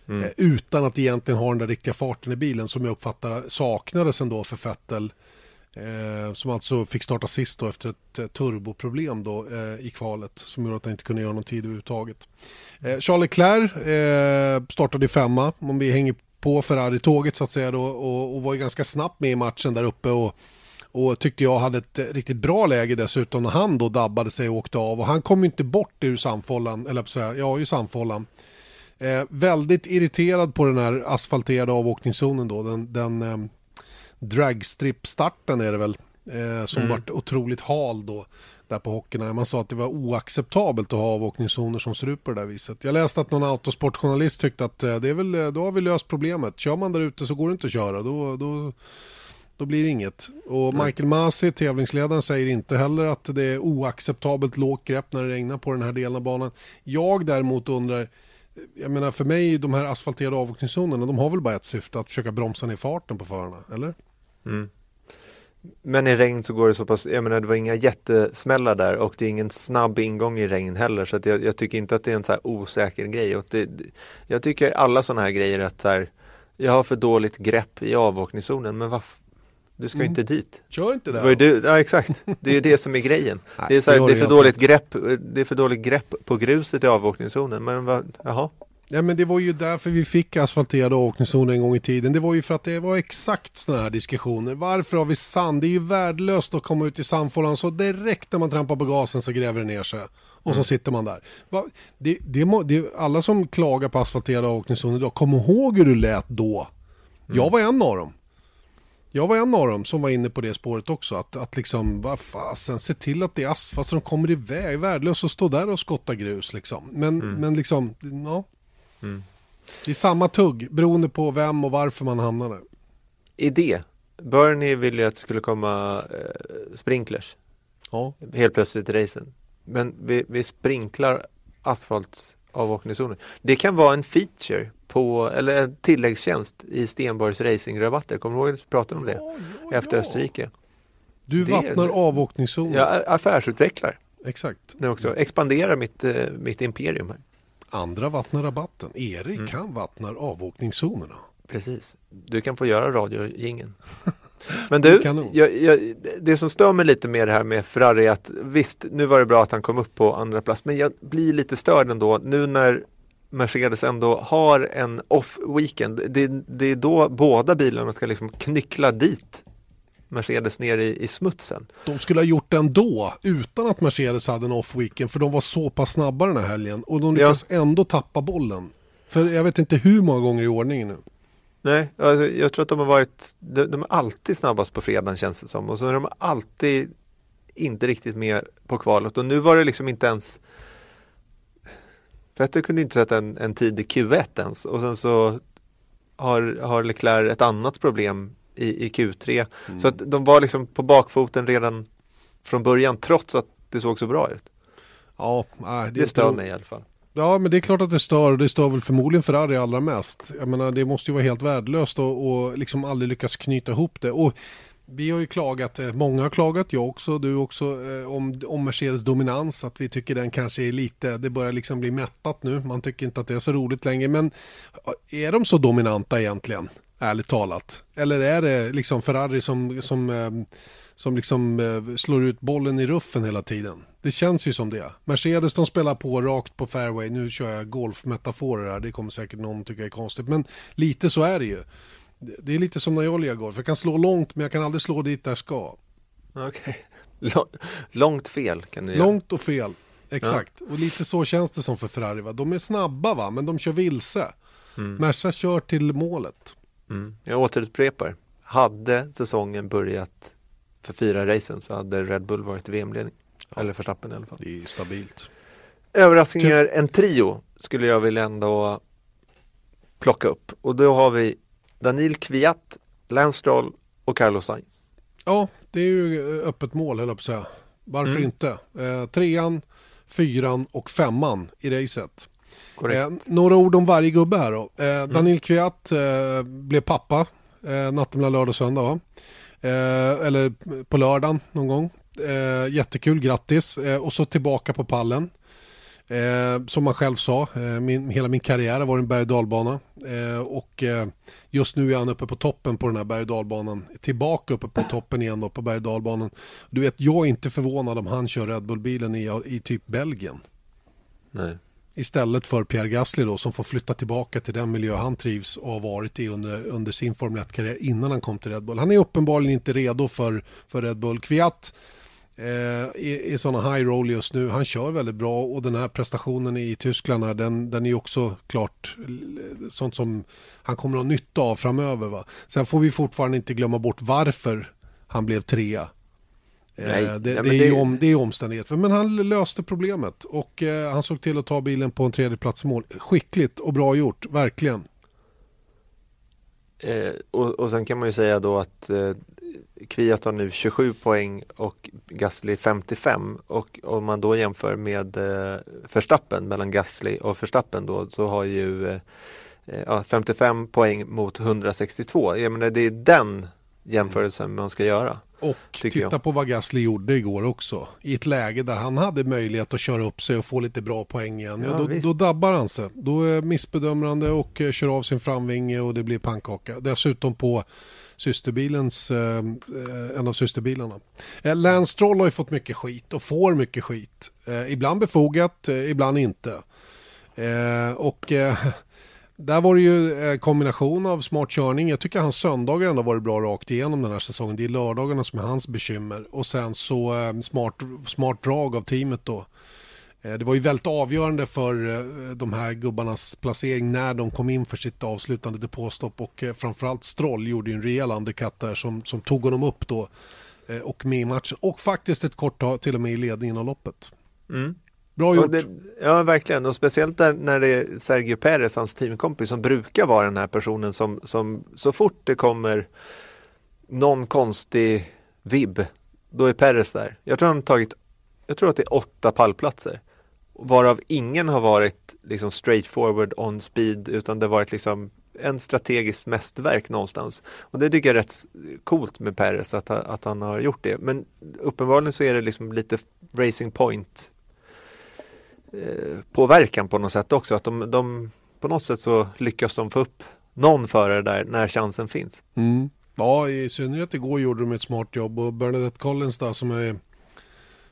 Mm. eh, utan att egentligen ha den där riktiga farten i bilen som jag uppfattar saknades ändå för Vettel. Eh, som alltså fick starta sist då efter ett eh, turboproblem då eh, i kvalet som gjorde att han inte kunde göra någon tid överhuvudtaget. Eh, Charles Leclerc eh, startade i femma om vi hänger på Ferrari-tåget så att säga då och, och var ju ganska snabbt med i matchen där uppe och och tyckte jag hade ett riktigt bra läge dessutom när han då dabbade sig och åkte av och han kom ju inte bort ur samfållan, eller att säga, ja i samfållan. Eh, väldigt irriterad på den här asfalterade avåkningszonen då, den, den eh, dragstrip-starten är det väl, eh, som Mm. vart otroligt hal då där på hockeyn. Man sa att det var oacceptabelt att ha avåkningszoner som ser ut på det där viset. Jag läste att någon autosportjournalist tyckte att eh, det är väl, eh, då har vi löst problemet. Kör man där ute så går det inte att köra. Då, då, då blir det inget. Och Michael Masi, tävlingsledaren, säger inte heller att det är oacceptabelt lågt grepp när det regnar på den här delen av banan. Jag däremot undrar, jag menar för mig, de här asfalterade avåkningszonerna, de har väl bara ett syfte, att försöka bromsa ner farten på förarna, eller? Mm. Men i regn så går det så pass, jag menar det var inga jättesmällar där och det är ingen snabb ingång i regn heller så att jag, jag tycker inte att det är en så här osäker grej. Och det, jag tycker alla sådana här grejer att så här, jag har för dåligt grepp i avåkningszonen men vad du ska ju Mm. inte dit. Kör inte Det det. ju du, ja exakt, det är ju det som är grejen. Nej, Det är, så här, gör det är det för dåligt grepp, det är för dåligt grepp på gruset i avåkningszonen men vad, jaha. Ja, men det var ju därför vi fick asfalterade åkningszoner en gång i tiden. Det var ju för att det var exakt sådana här diskussioner. Varför har vi sand? Det är ju värdelöst att komma ut i sandfållan så direkt när man trampar på gasen så gräver det ner sig. Och så sitter man där. Det, det, det, alla som klagar på asfalterade åkningszoner idag, kom ihåg hur du lät då. Jag var en av dem. Jag var en av dem som var inne på det spåret också. Att, att liksom, vad fasen, se till att det är asfalt så de kommer iväg. Värdelöst att stå där och skotta grus liksom. Men, men liksom, ja. Det är samma tugg beroende på vem och varför man hamnar där. Idé. Bernie ville ju att det skulle komma eh, sprinklers Ja. helt plötsligt i racen. Men vi, vi sprinklar asfaltsavåkningszoner. Det kan vara en feature på, eller en tilläggstjänst i Stenborgs racingrabatter. Kommer du ihåg att vi pratade om det? Efter Österrike. Du Det- vattnar avåkningszoner. Jag affärsutvecklar Exakt. nu också. Expanderar mitt, eh, mitt imperium här. Andra vattnar rabatten. Erik Mm. han vattnar avåkningszonerna. Precis. Du kan få göra radiojingeln. Men du, jag, jag, det som stör mig lite med det här med Ferrari är att visst, nu var det bra att han kom upp på andra plats, men jag blir lite störd ändå nu när Mercedes ändå har en off-weekend. Det, det är då båda bilarna ska liksom knyckla dit Mercedes ner i, i smutsen. De skulle ha gjort det ändå utan att Mercedes hade en off-weekend för de var så pass snabba den här helgen och de lyckas ändå tappa bollen. För jag vet inte hur många gånger i ordningen nu. Nej, alltså, jag tror att de har varit, de, de är alltid snabbast på fredagen känns det som och så är de alltid inte riktigt med på kvalet och nu var det liksom inte ens Vettel kunde inte sätta en, en tid i Q1 ens och sen så har, har Leclerc ett annat problem i, i Q3 så att de var liksom på bakfoten redan från början trots att det såg så bra ut. Ja, Det, är stör mig i alla fall. Ja, men det är klart att det stör. Det stör väl förmodligen Ferrari allra mest. Jag menar, det måste ju vara helt värdelöst och, och liksom aldrig lyckas knyta ihop det. Och vi har ju klagat, eh, många har klagat, jag också, du också, eh, om, om Mercedes dominans. Att vi tycker den kanske är lite, det börjar liksom bli mättat nu. Man tycker inte att det är så roligt längre. Men eh, är de så dominanta egentligen? Ärligt talat. Eller är det liksom Ferrari som, som, som liksom slår ut bollen i ruffen hela tiden? Det känns ju som det. Mercedes de spelar på rakt på fairway. Nu kör jag golfmetaforer här. Det kommer säkert någon tycka är konstigt. Men lite så är det ju. Det är lite som när jag lirar golf. Jag kan slå långt men jag kan aldrig slå dit där jag ska. Okej. Lång- Långt fel kan du göra. Långt och fel. Exakt. Och lite så känns det som för Ferrari. Va? De är snabba va, men de kör vilse. Merca kör till målet. Mm. Jag återupprepar. Hade säsongen börjat för fyra racen så hade Red Bull varit VM-ledning. Eller Verstappen i alla fall. Det är stabilt. Överraskningar, en trio skulle jag vilja ändå plocka upp. Och då har vi Daniel Kviat, Lance Stroll och Carlos Sainz. Ja, det är ju eh, öppet mål höll jag på att säga. Varför Mm. inte? Eh, trean, fyran och femman i racet. Eh, några ord om varje gubbe här då. Eh, Daniel Kviat eh, blev pappa eh, natten mellan lördag och söndag va? Eh, eller på lördagen någon gång. Jättekul, grattis. Och så tillbaka på pallen. Eh, som man själv sa, eh, min, hela min karriär har varit en berg och dalbana. Eh, och eh, just nu är han uppe på toppen på den här berg och dalbanan. Tillbaka uppe på toppen igen då på berg och dalbanan. Du vet, jag är inte förvånad om han kör Red Bull-bilen i, i typ Belgien. Nej. Istället för Pierre Gasly då som får flytta tillbaka till den miljö han trivs och har varit i under, under sin Formel 1-karriär innan han kom till Red Bull. Han är uppenbarligen inte redo för, för Red Bull. Kviat eh, är, är sådana high roll just nu. Han kör väldigt bra och den här prestationen i Tyskland här, den, den är också klart eh, sånt som han kommer att ha nytta av framöver. Va? Sen får vi fortfarande inte glömma bort varför han blev trea. Nej, Eh, det, ja, det, är det- om, det är omständigheter. Men han löste problemet och eh, han såg till att ta bilen på en tredje plats mål. Skickligt och bra gjort, verkligen. Eh, och, och sen kan man ju säga då att Kviat har nu 27 poäng och Gasly 55 och om man då jämför med eh, Verstappen mellan Gasly och Verstappen då så har ju eh, eh, ja, 55 poäng mot 162. Jag menar det är den jämförelsen man ska göra. Och titta jag. på vad Gasly gjorde igår också. I ett läge där han hade möjlighet att köra upp sig och få lite bra poäng igen. Ja, Ja, då, då dabbar han sig. Då är missbedömer han det och eh, kör av sin framvinge och det blir pannkaka. Dessutom på systerbilens, eh, eh, en av systerbilarna. Eh, Lance Stroll har ju fått mycket skit och får mycket skit. Eh, ibland befogat, eh, ibland inte. Eh, och där var det ju kombination av smart körning. Jag tycker hans söndagar ändå varit bra rakt igenom den här säsongen. Det är lördagarna som är hans bekymmer. Och sen så smart, smart drag av teamet då. Eh, det var ju väldigt avgörande för de här gubbarnas placering när de kom in för sitt avslutande depåstopp och framförallt Stroll gjorde ju en rejäl undercut där som, som tog honom upp då och med i matchen och faktiskt ett kort tag till och med i ledningen av loppet. Mm. Bra gjort. Det, ja, verkligen. Och speciellt där, när det är Sergio Perez, hans teamkompis, som brukar vara den här personen som, som så fort det kommer någon konstig vibb, då är Perez där. Jag tror han tagit, jag tror att det är åtta pallplatser. Varav ingen har varit liksom straight forward on speed, utan det har varit liksom en strategiskt mästerverk någonstans. Och det tycker jag är rätt coolt med Perez att, att han har gjort det. Men uppenbarligen så är det liksom lite racing point Eh, påverkan på något sätt också. Att de, de, på något sätt så lyckas de få upp någon förare där när chansen finns. Mm. Ja, i synnerhet igår gjorde de ett smart jobb och Bernadette Collins då, som är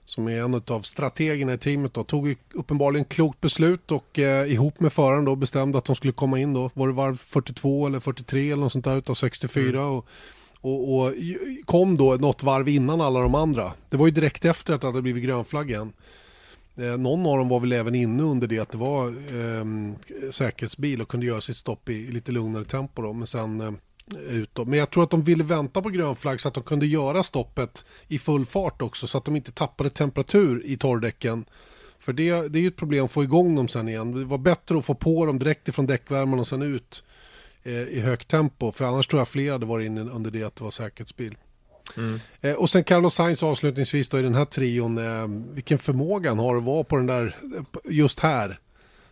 som är en av strategerna i teamet då, tog uppenbarligen klokt beslut och eh, ihop med föraren då bestämde att de skulle komma in då. Var det varv 42 eller 43 eller något sånt där utav 64 mm. och, och, och, kom då något varv innan alla de andra. Det var ju direkt efter att det hade blivit grönflagg igen. Eh, någon av dem var väl även inne under det att det var eh, säkerhetsbil och kunde göra sitt stopp i, i lite lugnare tempo. Då, men sen eh, ut. Men jag tror att de ville vänta på grön flagg så att de kunde göra stoppet i full fart också så att de inte tappade temperatur i torrdäcken. För det, det är ju ett problem att få igång dem sen igen. Det var bättre att få på dem direkt ifrån däckvärmen och sen ut eh, i högt tempo. För annars tror jag fler hade varit inne under det att det var säkerhetsbil. Mm. Eh, och sen Carlos Sainz avslutningsvis då i den här trion. Eh, vilken förmåga han har att vara på den där, just här.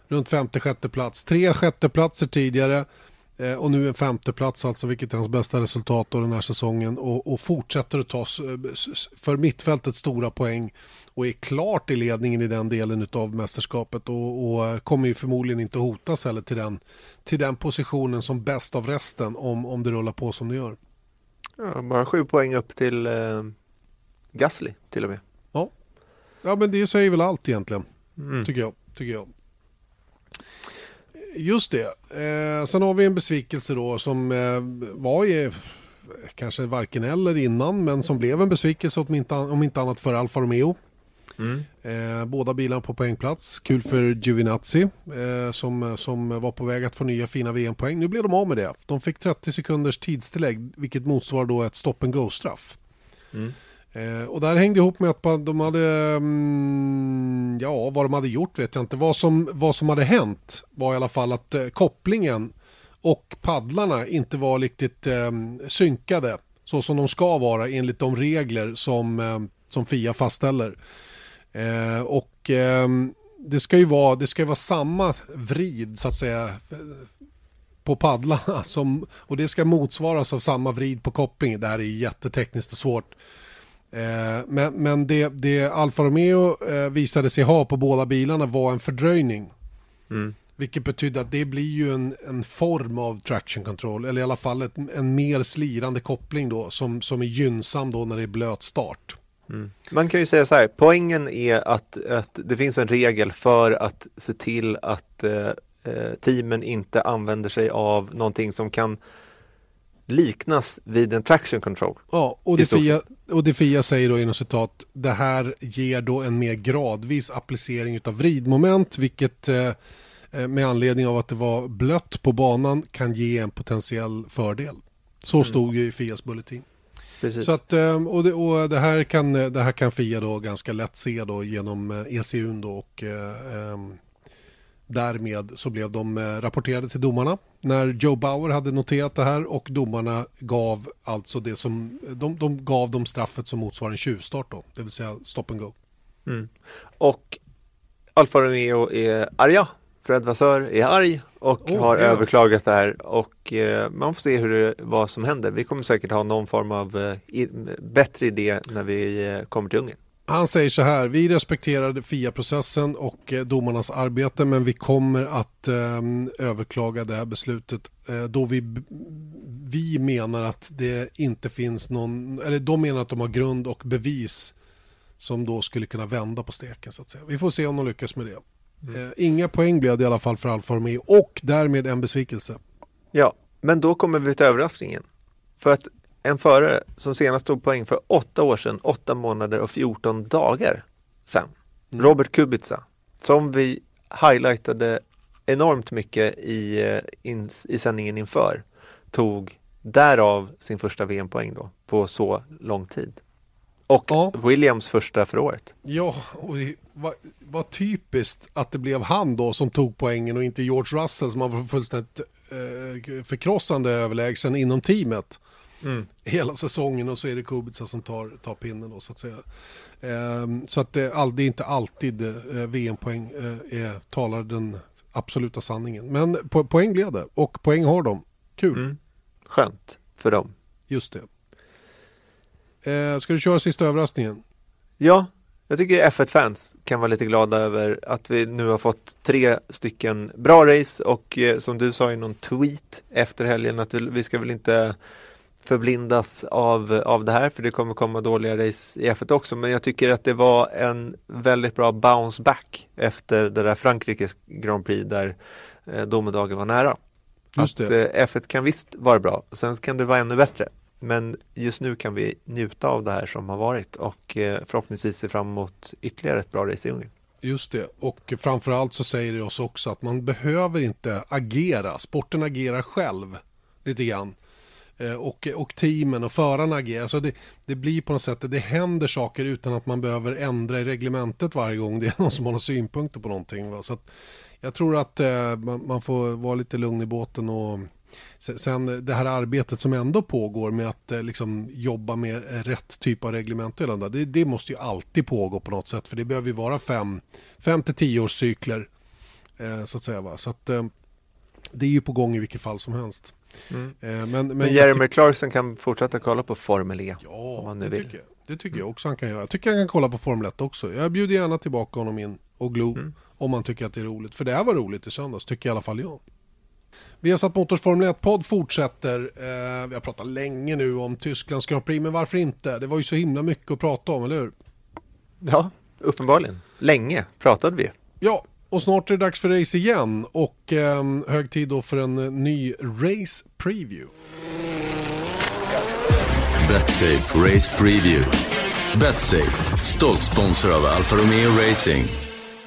Runt femte, sjätte plats. Tre sjätteplatser tidigare. Eh, och nu en femteplats alltså, vilket är hans bästa resultat den här säsongen. Och, och fortsätter att ta för mittfältet stora poäng. Och är klart i ledningen i den delen av mästerskapet. Och, och kommer ju förmodligen inte hotas heller till den, till den positionen som bäst av resten om, om det rullar på som det gör. Ja, bara sju poäng upp till eh, Gasly till och med. Ja. ja, men det säger väl allt egentligen. Mm. Tycker jag. Tycker jag. Just det. Eh, sen har vi en besvikelse då som eh, var i, kanske varken eller innan men som blev en besvikelse om inte, om inte annat för Alfa Romeo. Mm. Eh, båda bilarna på poängplats. Kul för Giovinazzi eh, som, som var på väg att få nya fina VM-poäng. Nu blev de av med det. De fick 30 sekunders tidstillägg vilket motsvarar då ett stop and go-straff. Mm. Eh, och där hängde ihop med att de hade, mm, ja vad de hade gjort vet jag inte. Vad som, vad som hade hänt var i alla fall att eh, kopplingen och paddlarna inte var riktigt eh, synkade så som de ska vara enligt de regler som, eh, som FIA fastställer. Eh, och eh, det ska ju vara, det ska vara samma vrid så att säga på paddlarna som, och det ska motsvaras av samma vrid på koppling. Det här är jättetekniskt och svårt. Eh, men men det, det Alfa Romeo eh, visade sig ha på båda bilarna var en fördröjning. Mm. Vilket betyder att det blir ju en, en form av traction control, eller i alla fall ett, en mer slirande koppling då som, som är gynnsam då när det är blöt start. Mm. Man kan ju säga så här, poängen är att, att det finns en regel för att se till att eh, eh, teamen inte använder sig av någonting som kan liknas vid en traction control. Ja, och det, Fia, och det Fia säger då inom citat, det här ger då en mer gradvis applicering av vridmoment, vilket eh, eh, med anledning av att det var blött på banan kan ge en potentiell fördel. Så mm. stod ju i Fias bulletin. Precis. Så att, ehm, och, det, och det, här kan, det här kan Fia då ganska lätt se då genom ECU eh, e då och eh, därmed så blev de eh, rapporterade till domarna när Joe Bauer hade noterat det här och domarna gav alltså det som de, de gav dem straffet som motsvarar en tjuvstart då, det vill säga stop and go. Mm. Och Alfa Romeo är arga Fred Vassör är arg och oh, har ja. överklagat det här och eh, man får se hur det, vad som händer. Vi kommer säkert ha någon form av eh, bättre idé när vi eh, kommer till Ungern. Han säger så här, vi respekterar FIA-processen och eh, domarnas arbete men vi kommer att eh, överklaga det här beslutet eh, då vi, vi menar att det inte finns någon, eller de menar att de har grund och bevis som då skulle kunna vända på steken så att säga. Vi får se om de lyckas med det. Eh, inga poäng blev det i alla fall för Alfa Romeo och därmed en besvikelse. Ja, men då kommer vi till överraskningen. För att en förare som senast tog poäng för åtta år sedan, åtta månader och 14 dagar sedan, mm. Robert Kubica, som vi highlightade enormt mycket i, eh, in, i sändningen inför, tog därav sin första VM-poäng då på så lång tid. Och ja. Williams första för året. Ja, och vad, vad typiskt att det blev han då som tog poängen och inte George Russell som var fullständigt eh, förkrossande överlägsen inom teamet. Mm. Hela säsongen och så är det Kubica som tar, tar pinnen då så att säga. Eh, så att det, all, det är inte alltid eh, VM-poäng eh, är, talar den absoluta sanningen. Men po poäng blev det och poäng har de. Kul. Mm. Skönt för dem. Just det. Eh, ska du köra sista överraskningen? Ja, jag tycker F1-fans kan vara lite glada över att vi nu har fått tre stycken bra race och eh, som du sa i någon tweet efter helgen att vi ska väl inte förblindas av, av det här för det kommer komma dåliga race i F1 också men jag tycker att det var en väldigt bra bounce back efter det där Frankrikes Grand Prix där eh, domedagen var nära. Just att eh, F1 kan visst vara bra, sen kan det vara ännu bättre. Men just nu kan vi njuta av det här som har varit och eh, förhoppningsvis se fram emot ytterligare ett bra race i Ungern. Just det, och framförallt så säger det oss också att man behöver inte agera. Sporten agerar själv lite grann. Eh, och, och teamen och förarna agerar. Så det, det blir på något sätt, det händer saker utan att man behöver ändra i reglementet varje gång det är någon som har några synpunkter på någonting. Va? Så att jag tror att eh, man, man, får vara lite lugn i båten och Sen det här arbetet som ändå pågår med att eh, liksom jobba med eh, rätt typ av reglement det, det måste ju alltid pågå på något sätt för det behöver ju vara fem, fem till tio års cykler. Eh, så att säga. Va? Så att, eh, det är ju på gång i vilket fall som helst. Mm. Eh, men, men, men Jeremy Clarkson kan fortsätta kolla på Formel E. Ja, om han nu det, vill. Tycker jag. det tycker jag också han kan göra. Jag tycker han kan kolla på Formel 1 också. Jag bjuder gärna tillbaka honom in och glo mm. om man tycker att det är roligt. För det här var roligt i söndags, tycker i alla fall jag. Vi har satt Motors Formel 1-podd fortsätter. Eh, vi har pratat länge nu om Tysklands Grand Prix, men varför inte? Det var ju så himla mycket att prata om, eller hur? Ja, uppenbarligen. Länge pratade vi. Ja, och snart är det dags för race igen och eh, hög tid då för en ny race preview. Betsafe Race Preview. Betsafe, stolt sponsor av Alfa Romeo Racing.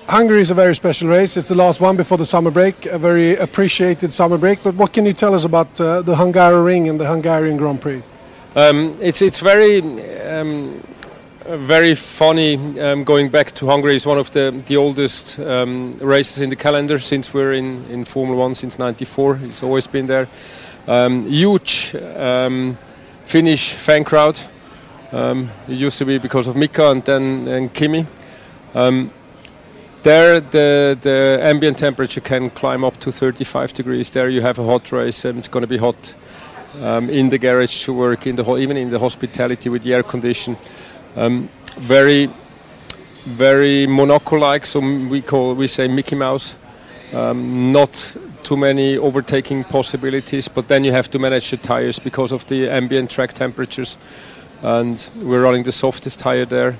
Hungary is a very special race. It's the last one before the summer break, a very appreciated summer break. But what can you tell us about uh, the Hungary Ring and the Hungarian Grand Prix? Um, it's it's very um, very funny um, going back to Hungary. It's one of the the oldest um, races in the calendar since we're in in Formula One since '94. It's always been there. Um, huge um, Finnish fan crowd. it used to be because of Mika and then and Kimi. There, the, the ambient temperature can climb up to 35 degrees. There, you have a hot race, and it's going to be hot um, in the garage to work, in the even in the hospitality with the air condition. Um, very, very Monaco-like. So we call we say Mickey Mouse. Um, not too many overtaking possibilities, but then you have to manage the tires because of the ambient track temperatures. And we're running the softest tire there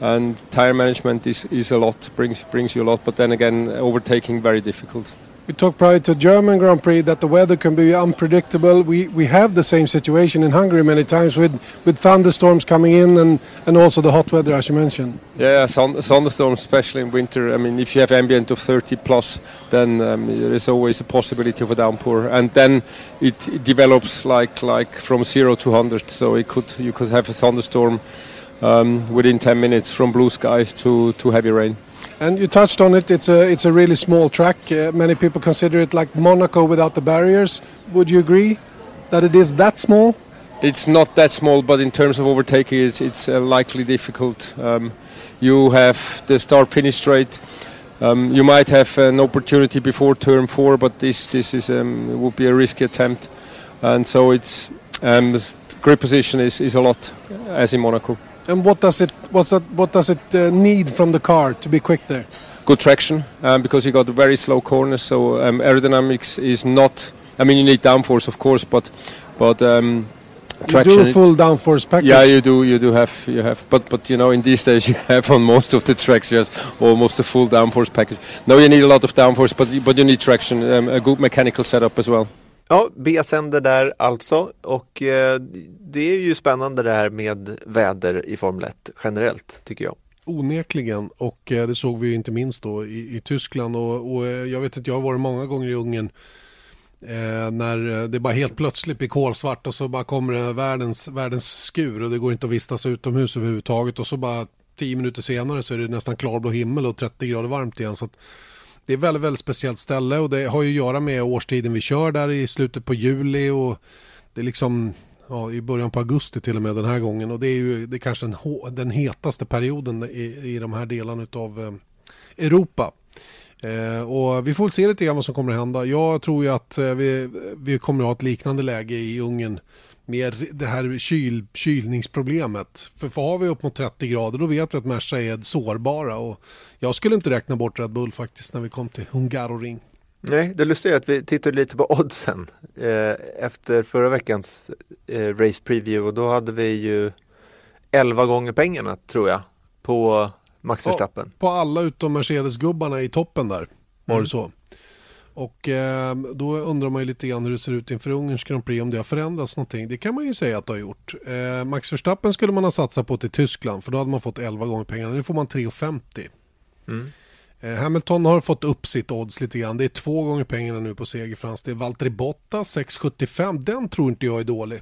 and tire management is, is a lot brings brings you a lot but then again overtaking very difficult we talked prior to German Grand Prix that the weather can be unpredictable. We we have the same situation in Hungary many times with, with thunderstorms coming in and, and also the hot weather as you mentioned. Yeah, thunderstorms, especially in winter. I mean, if you have ambient of 30 plus, then um, there is always a possibility of a downpour, and then it, it develops like like from zero to 100. So it could you could have a thunderstorm um, within 10 minutes from blue skies to, to heavy rain. And you touched on it. It's a it's a really small track. Uh, many people consider it like Monaco without the barriers. Would you agree that it is that small? It's not that small, but in terms of overtaking, it's, it's uh, likely difficult. Um, you have the start finish straight. Um, you might have an opportunity before turn four, but this this is um, would be a risky attempt, and so it's um, grip position is, is a lot as in Monaco. And what does it what's that, what does it uh, need from the car to be quick there? Good traction um, because you got very slow corners. So um, aerodynamics is not. I mean, you need downforce, of course, but but um, traction. You do full downforce package. Yeah, you do. You do have. You have. But but you know, in these days, you have on most of the tracks, you have almost a full downforce package. No, you need a lot of downforce, but but you need traction, um, a good mechanical setup as well. Ja, B-sänder där alltså och eh, det är ju spännande det här med väder i Formel 1 generellt tycker jag. Onekligen och eh, det såg vi inte minst då i, i Tyskland och, och, eh, jag vet att jag har varit många gånger i Ungern eh, när eh, det bara helt plötsligt blir kolsvart och så bara kommer det världens, världens skur och det går inte att vistas utomhus överhuvudtaget och så bara tio minuter senare så är det nästan klarblå himmel och 30 grader varmt igen. Så att det är ett väldigt, väldigt speciellt ställe och det har ju att göra med årstiden vi kör där i slutet på juli och det är liksom ja, i början på augusti till och med den här gången och det är ju det är kanske den, den hetaste perioden i, i de här delarna av eh, Europa. Eh, och vi får väl se lite grann vad som kommer att hända. Jag tror ju att eh, vi, vi kommer att ha ett liknande läge i Ungern med det här kyl, kylningsproblemet. För, för har vi upp mot 30 grader då vet vi att Merca är sårbara och jag skulle inte räkna bort Red Bull faktiskt när vi kom till Hungaroring. Nej, det lustiga är att vi tittade lite på oddsen eh, efter förra veckans eh, race preview och då hade vi ju 11 gånger pengarna tror jag på Max Verstappen. På, på alla utom Mercedes-gubbarna i toppen där var mm. det så. Och eh, då undrar man ju lite grann hur det ser ut inför Ungerns Grand Prix, om det har förändrats någonting. Det kan man ju säga att det har gjort. Eh, Max Verstappen skulle man ha satsat på till Tyskland, för då hade man fått 11 gånger pengarna. Nu får man 3,50. Mm. Eh, Hamilton har fått upp sitt odds lite grann. Det är två gånger pengarna nu på seger Frans. Det är Valtteri Bottas 6,75. Den tror inte jag är dålig.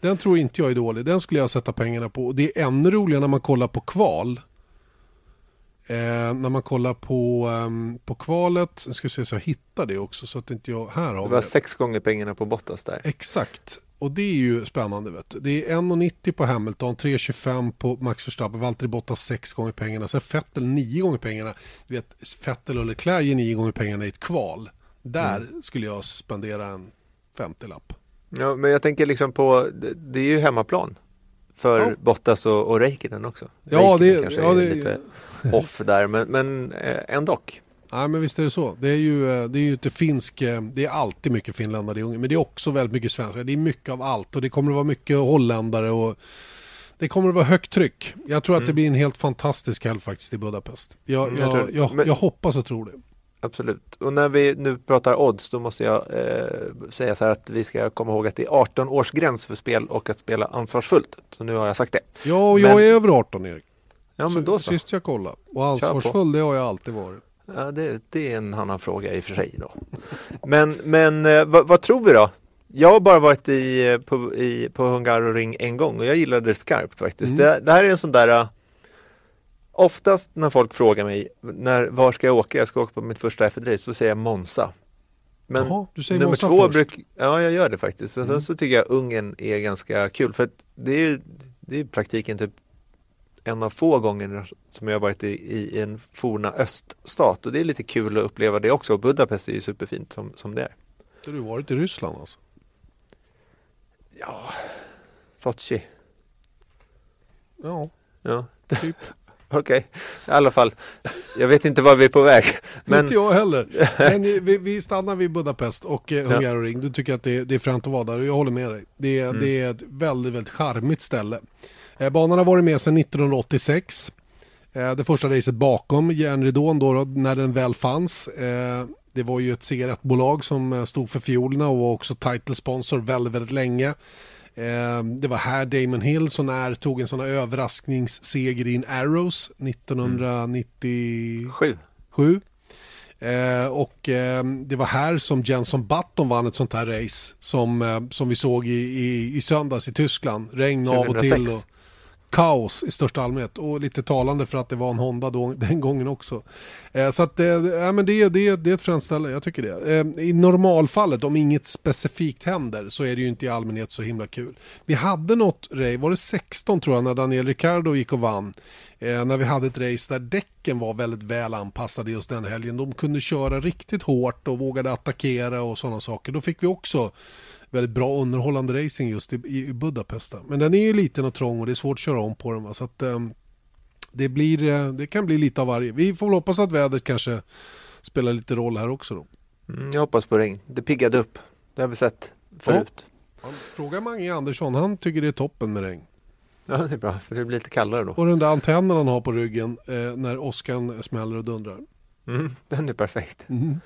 Den tror inte jag är dålig. Den skulle jag sätta pengarna på. Och det är ännu roligare när man kollar på kval. Eh, när man kollar på, um, på kvalet, nu ska vi se så jag hittar det också så att inte jag, här har Det var det. sex gånger pengarna på Bottas där. Exakt, och det är ju spännande. Vet du. Det är 1,90 på Hamilton, 3,25 på Max Verstappen, Valtteri Bottas 6 gånger pengarna, sen Vettel 9 gånger pengarna. Du vet, Vettel och Leclerc ger 9 gånger pengarna i ett kval. Där mm. skulle jag spendera en 50-lapp. Ja, men jag tänker liksom på, det, det är ju hemmaplan för ja. Bottas och, och Räikkönen också. Ja, Räikkönen det, ja, det är lite off där, men, men eh, ändå. Ja, men visst är det så. Det är ju, eh, det är ju inte finsk, eh, det är alltid mycket finländare i Ungern, men det är också väldigt mycket svenskar. Det är mycket av allt och det kommer att vara mycket holländare och det kommer att vara högt tryck. Jag tror att mm. det blir en helt fantastisk helg faktiskt i Budapest. Jag, mm, jag, jag, jag, jag hoppas och tror det. Absolut. Och när vi nu pratar odds då måste jag eh, säga så här att vi ska komma ihåg att det är 18 års gräns för spel och att spela ansvarsfullt. Så nu har jag sagt det. Ja, och jag men... är över 18 Erik. Ja, men då så. Sist jag kollade. Och ansvarsfull det har jag alltid varit. Ja, det, det, är en annan fråga i och för sig då. Men, men eh, vad, vad, tror vi då? Jag har bara varit i, på, i, på Hungaroring en gång och jag gillade det skarpt faktiskt. Mm. Det, det, här är en sån där uh, Oftast när folk frågar mig när, var ska jag åka? Jag ska åka på mitt första F1-race. Så säger jag Monza. Men Jaha, du säger nummer Monza två först? Bruk, ja, jag gör det faktiskt. Mm. Sen så tycker jag Ungern är ganska kul för att det är, det är praktiken typ en av få gånger som jag varit i, i en forna öststat och det är lite kul att uppleva det också. Budapest är ju superfint som, som det är. Har du varit i Ryssland alltså? Ja, Sochi. Ja, ja. typ. Okej, okay. i alla fall. Jag vet inte var vi är på väg. Men... Inte jag heller. Men vi, vi stannar vid Budapest och eh, Hungaroring. Du tycker att det, det, är fränt att vara där och jag håller med dig. Det, mm. det är ett väldigt, väldigt charmigt ställe. Eh, banan har varit med sedan 1986. Eh, det första racet bakom järnridån då, när den väl fanns. Eh, det var ju ett cigarettbolag som stod för fiolerna och var också title sponsor väldigt, väldigt länge. Det var här Damon Hill som är, tog en sån här överraskningsseger i en Arrows 1997. Mm. Eh, och eh, det var här som Jenson Button vann ett sånt här race som, eh, som vi såg i, i, i söndags i Tyskland. Regn 2006. av och till. Och, kaos i största allmänhet och lite talande för att det var en Honda då, den gången också. Eh, så att, eh, men det, det, det är ett fränt ställe, jag tycker det. Eh, I normalfallet, om inget specifikt händer, så är det ju inte i allmänhet så himla kul. Vi hade något race, var det 16 tror jag, när Daniel Ricciardo gick och vann. Eh, när vi hade ett race där däcken var väldigt väl anpassade just den helgen. De kunde köra riktigt hårt och vågade attackera och sådana saker. Då fick vi också väldigt bra underhållande racing just i, i Budapest. Men den är ju liten och trång och det är svårt att köra om på den. Va? Så att, um, det, blir, eh, det kan bli lite av varje. Vi får väl hoppas att vädret kanske spelar lite roll här också. Då. Mm, jag hoppas på regn. Det piggade upp. Det har vi sett förut. Fråga Mange Andersson, han tycker det är toppen med regn. Ja, det är bra, för det blir lite kallare då. Och den där antennen han har på ryggen eh, när åskan smäller och dundrar. Mm, den är perfekt. Mm.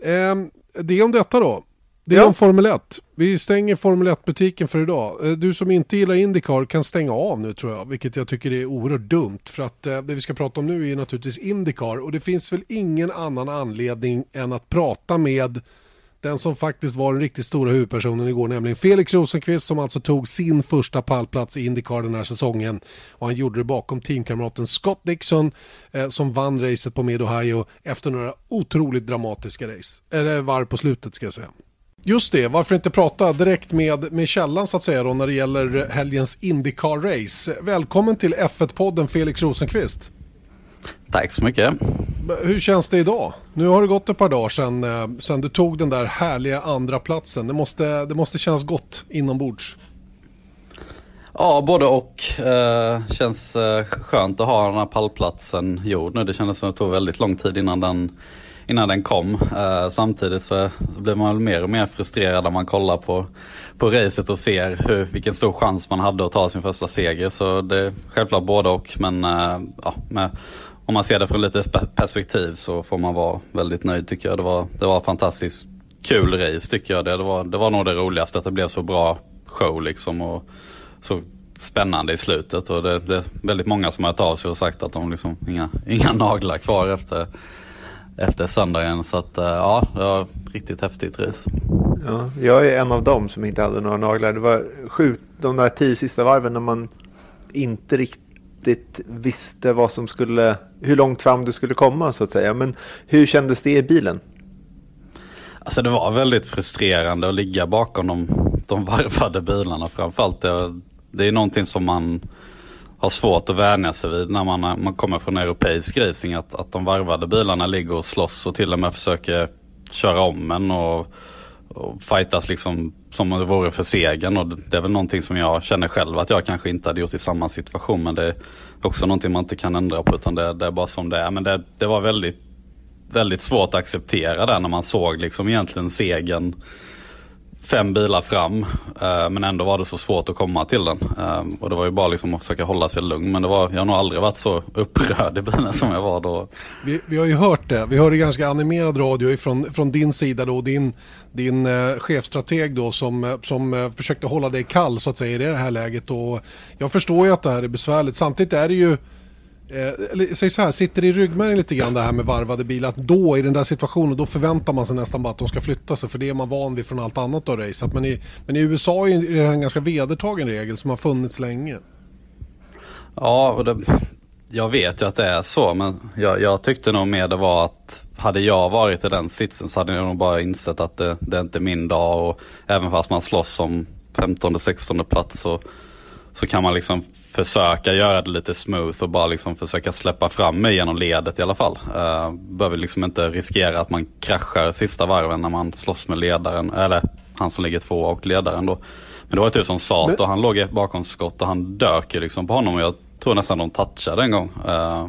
Eh, det är om detta då. Det är Ja. om Formel 1. Vi stänger Formel 1-butiken för idag. Eh, Du som inte gillar Indycar kan stänga av nu tror jag, vilket jag tycker är oerhört dumt. För att eh, det vi ska prata om nu är naturligtvis Indycar och det finns väl ingen annan anledning än att prata med den som faktiskt var den riktigt stora huvudpersonen igår, nämligen Felix Rosenqvist som alltså tog sin första pallplats i Indycar den här säsongen. Och han gjorde det bakom teamkamraten Scott Dixon eh, som vann racet på Mid-Ohio efter några otroligt dramatiska race. Eller varv på slutet ska jag säga. Just det, varför inte prata direkt med, med källan så att säga då när det gäller helgens Indycar-race. Välkommen till F1-podden Felix Rosenqvist. Tack så mycket. Hur känns det idag? Nu har det gått ett par dagar sedan, eh, sedan du tog den där härliga andra platsen. Det måste, det måste kännas gott inombords. Ja, både och. Eh, känns eh, skönt att ha den här pallplatsen gjord nu. Det kändes som att det tog väldigt lång tid innan den, innan den kom. Uh, samtidigt så, så blir man väl mer och mer frustrerad när man kollar på, på racet och ser hur, vilken stor chans man hade att ta sin första seger. Så det är självklart både och. Men uh, ja, med, om man ser det från lite perspektiv så får man vara väldigt nöjd tycker jag. Det var, det var fantastiskt kul race tycker jag. Det, det, var, det var nog det roligaste att det blev så bra show liksom. Och, så spännande i slutet och det, det är väldigt många som har hört av sig och sagt att de liksom inga, inga naglar kvar efter, efter söndagen. Så att eh, ja, det var riktigt häftigt race. Ja, jag är en av dem som inte hade några naglar. Det var sjukt de där tio sista varven när man inte riktigt visste vad som skulle, hur långt fram du skulle komma så att säga. Men hur kändes det i bilen? Alltså det var väldigt frustrerande att ligga bakom de, de varvade bilarna framförallt. Det, det är någonting som man har svårt att vänja sig vid när man, eh, man kommer från europeisk racing. Att, att de varvade bilarna ligger och slåss och till och med försöker köra om en och, och fightas liksom som om det vore för segern. Och det är väl någonting som jag känner själv att jag kanske inte hade gjort i samma situation. Men det är också någonting man inte kan ändra på utan det, det är bara som det är. Men det, det var väldigt väldigt svårt att acceptera det när man såg liksom egentligen segern fem bilar fram. Eh, men ändå var det så svårt att komma till den. Eh, och det var ju bara liksom att försöka hålla sig lugn. Men det var, jag har nog aldrig varit så upprörd i bilen som jag var då. Vi, vi har ju hört det. Vi hörde ganska animerad radio från, från din sida då. Din, din eh, chefstrateg då som, eh, som försökte hålla dig kall så att säga i det här läget. Och jag förstår ju att det här är besvärligt. Samtidigt är det ju Eh, eller säg så här, sitter det i ryggmärgen lite grann det här med varvade bilar? Att då i den där situationen, då förväntar man sig nästan bara att de ska flytta sig för det är man van vid från allt annat av racet. Men i, men i USA är det en ganska vedertagen regel som har funnits länge. Ja, och det, jag vet ju att det är så. Men jag, jag tyckte nog mer det var att hade jag varit i den sitsen så hade jag nog bara insett att det, det är inte min dag. Och även fast man slåss om 15-16 plats så så kan man liksom försöka göra det lite smooth och bara liksom försöka släppa fram mig genom ledet i alla fall. Uh, behöver liksom inte riskera att man kraschar sista varven när man slåss med ledaren, eller han som ligger två och ledaren då. Men det var ju typ som Sato, han låg bakom skott och han dök ju liksom på honom och jag tror nästan de touchade en gång. Uh,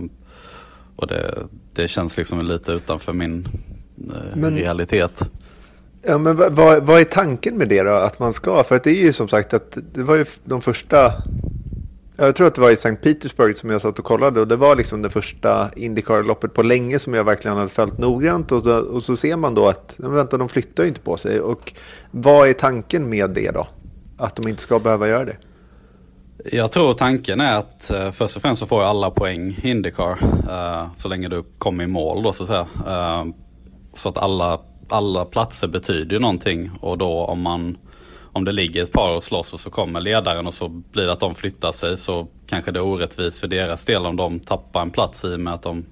och det, det känns liksom lite utanför min uh, Men... realitet. Ja, men vad, vad är tanken med det då? Att man ska? För att det är ju som sagt att det var ju de första jag tror att det var i Sankt Petersburg som jag satt och kollade och det var liksom det första Indycar-loppet på länge som jag verkligen hade följt noggrant och så, och så ser man då att vänta, de flyttar ju inte på sig. Och vad är tanken med det då? Att de inte ska behöva göra det? Jag tror tanken är att eh, först och främst så får alla poäng i Indycar eh, så länge du kommer i mål då så att säga. Eh, så att alla alla platser betyder ju någonting och då om man om det ligger ett par och slåss och så kommer ledaren och så blir det att de flyttar sig så kanske det är orättvist för deras del om de tappar en plats i och med att de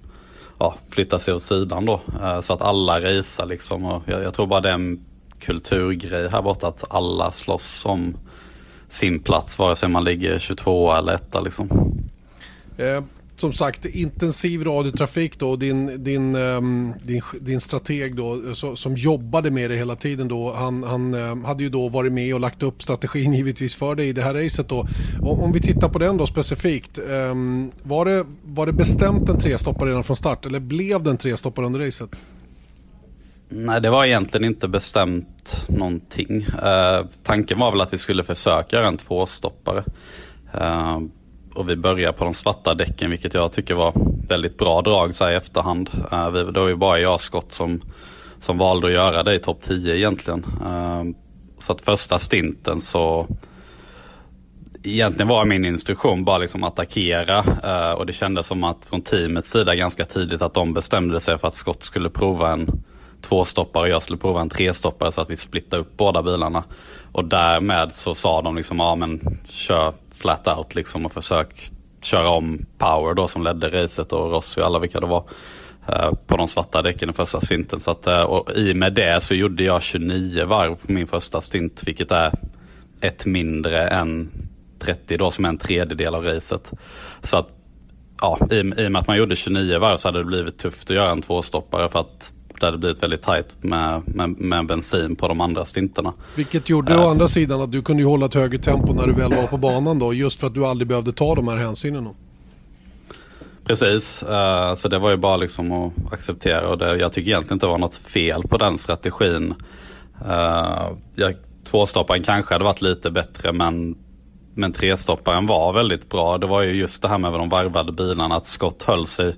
ja, flyttar sig åt sidan då. Eh, så att alla racear liksom och jag, jag tror bara det är en kulturgrej här borta att alla slåss om sin plats vare sig man ligger 22 eller 1 liksom. Eh, som sagt intensiv radiotrafik då. Din, din, um, din, din strateg då så, som jobbade med det hela tiden då. Han, han um, hade ju då varit med och lagt upp strategin givetvis för dig i det här racet då. Och, om vi tittar på den då specifikt. Um, var, det, var det bestämt en trestoppare redan från start eller blev det en trestoppare under racet? Nej, det var egentligen inte bestämt någonting. Uh, tanken var väl att vi skulle försöka göra en tvåstoppare. Uh, och vi börjar på de svarta däcken, vilket jag tycker var väldigt bra drag så här i efterhand. Uh, vi, det var ju bara jag skott som, som valde att göra det i topp 10 egentligen. Eh, så att första stinten så egentligen var min instruktion bara liksom attackera eh, och det kändes som att från teamets sida ganska tidigt att de bestämde sig för att Scott skulle prova en tvåstoppare och jag skulle prova en trestoppare så att vi splittade upp båda bilarna. Och därmed så sa de liksom, ja men kör flat out liksom och försök köra om Power då som ledde racet och Rossi och alla vilka det var. Eh, på de svarta däcken i första stinten. Så att, eh, och i och med det så gjorde jag 29 varv på min första stint vilket är ett mindre än 30 då som är en tredjedel av racet. Så att ja, i, i och med att man gjorde 29 varv så hade det blivit tufft att göra en tvåstoppare för att det hade blivit väldigt tajt med, med, med bensin på de andra stinterna. Vilket gjorde uh, å andra sidan att du kunde hålla ett högre tempo när du väl var på banan då, just för att du aldrig behövde ta de här hänsynen. Då. Precis, uh, så det var ju bara liksom att acceptera och det, jag tycker egentligen inte det var något fel på den strategin. Uh, jag, tvåstopparen kanske hade varit lite bättre men men trestopparen var väldigt bra. Det var ju just det här med de varvade bilarna, att Scott höll sig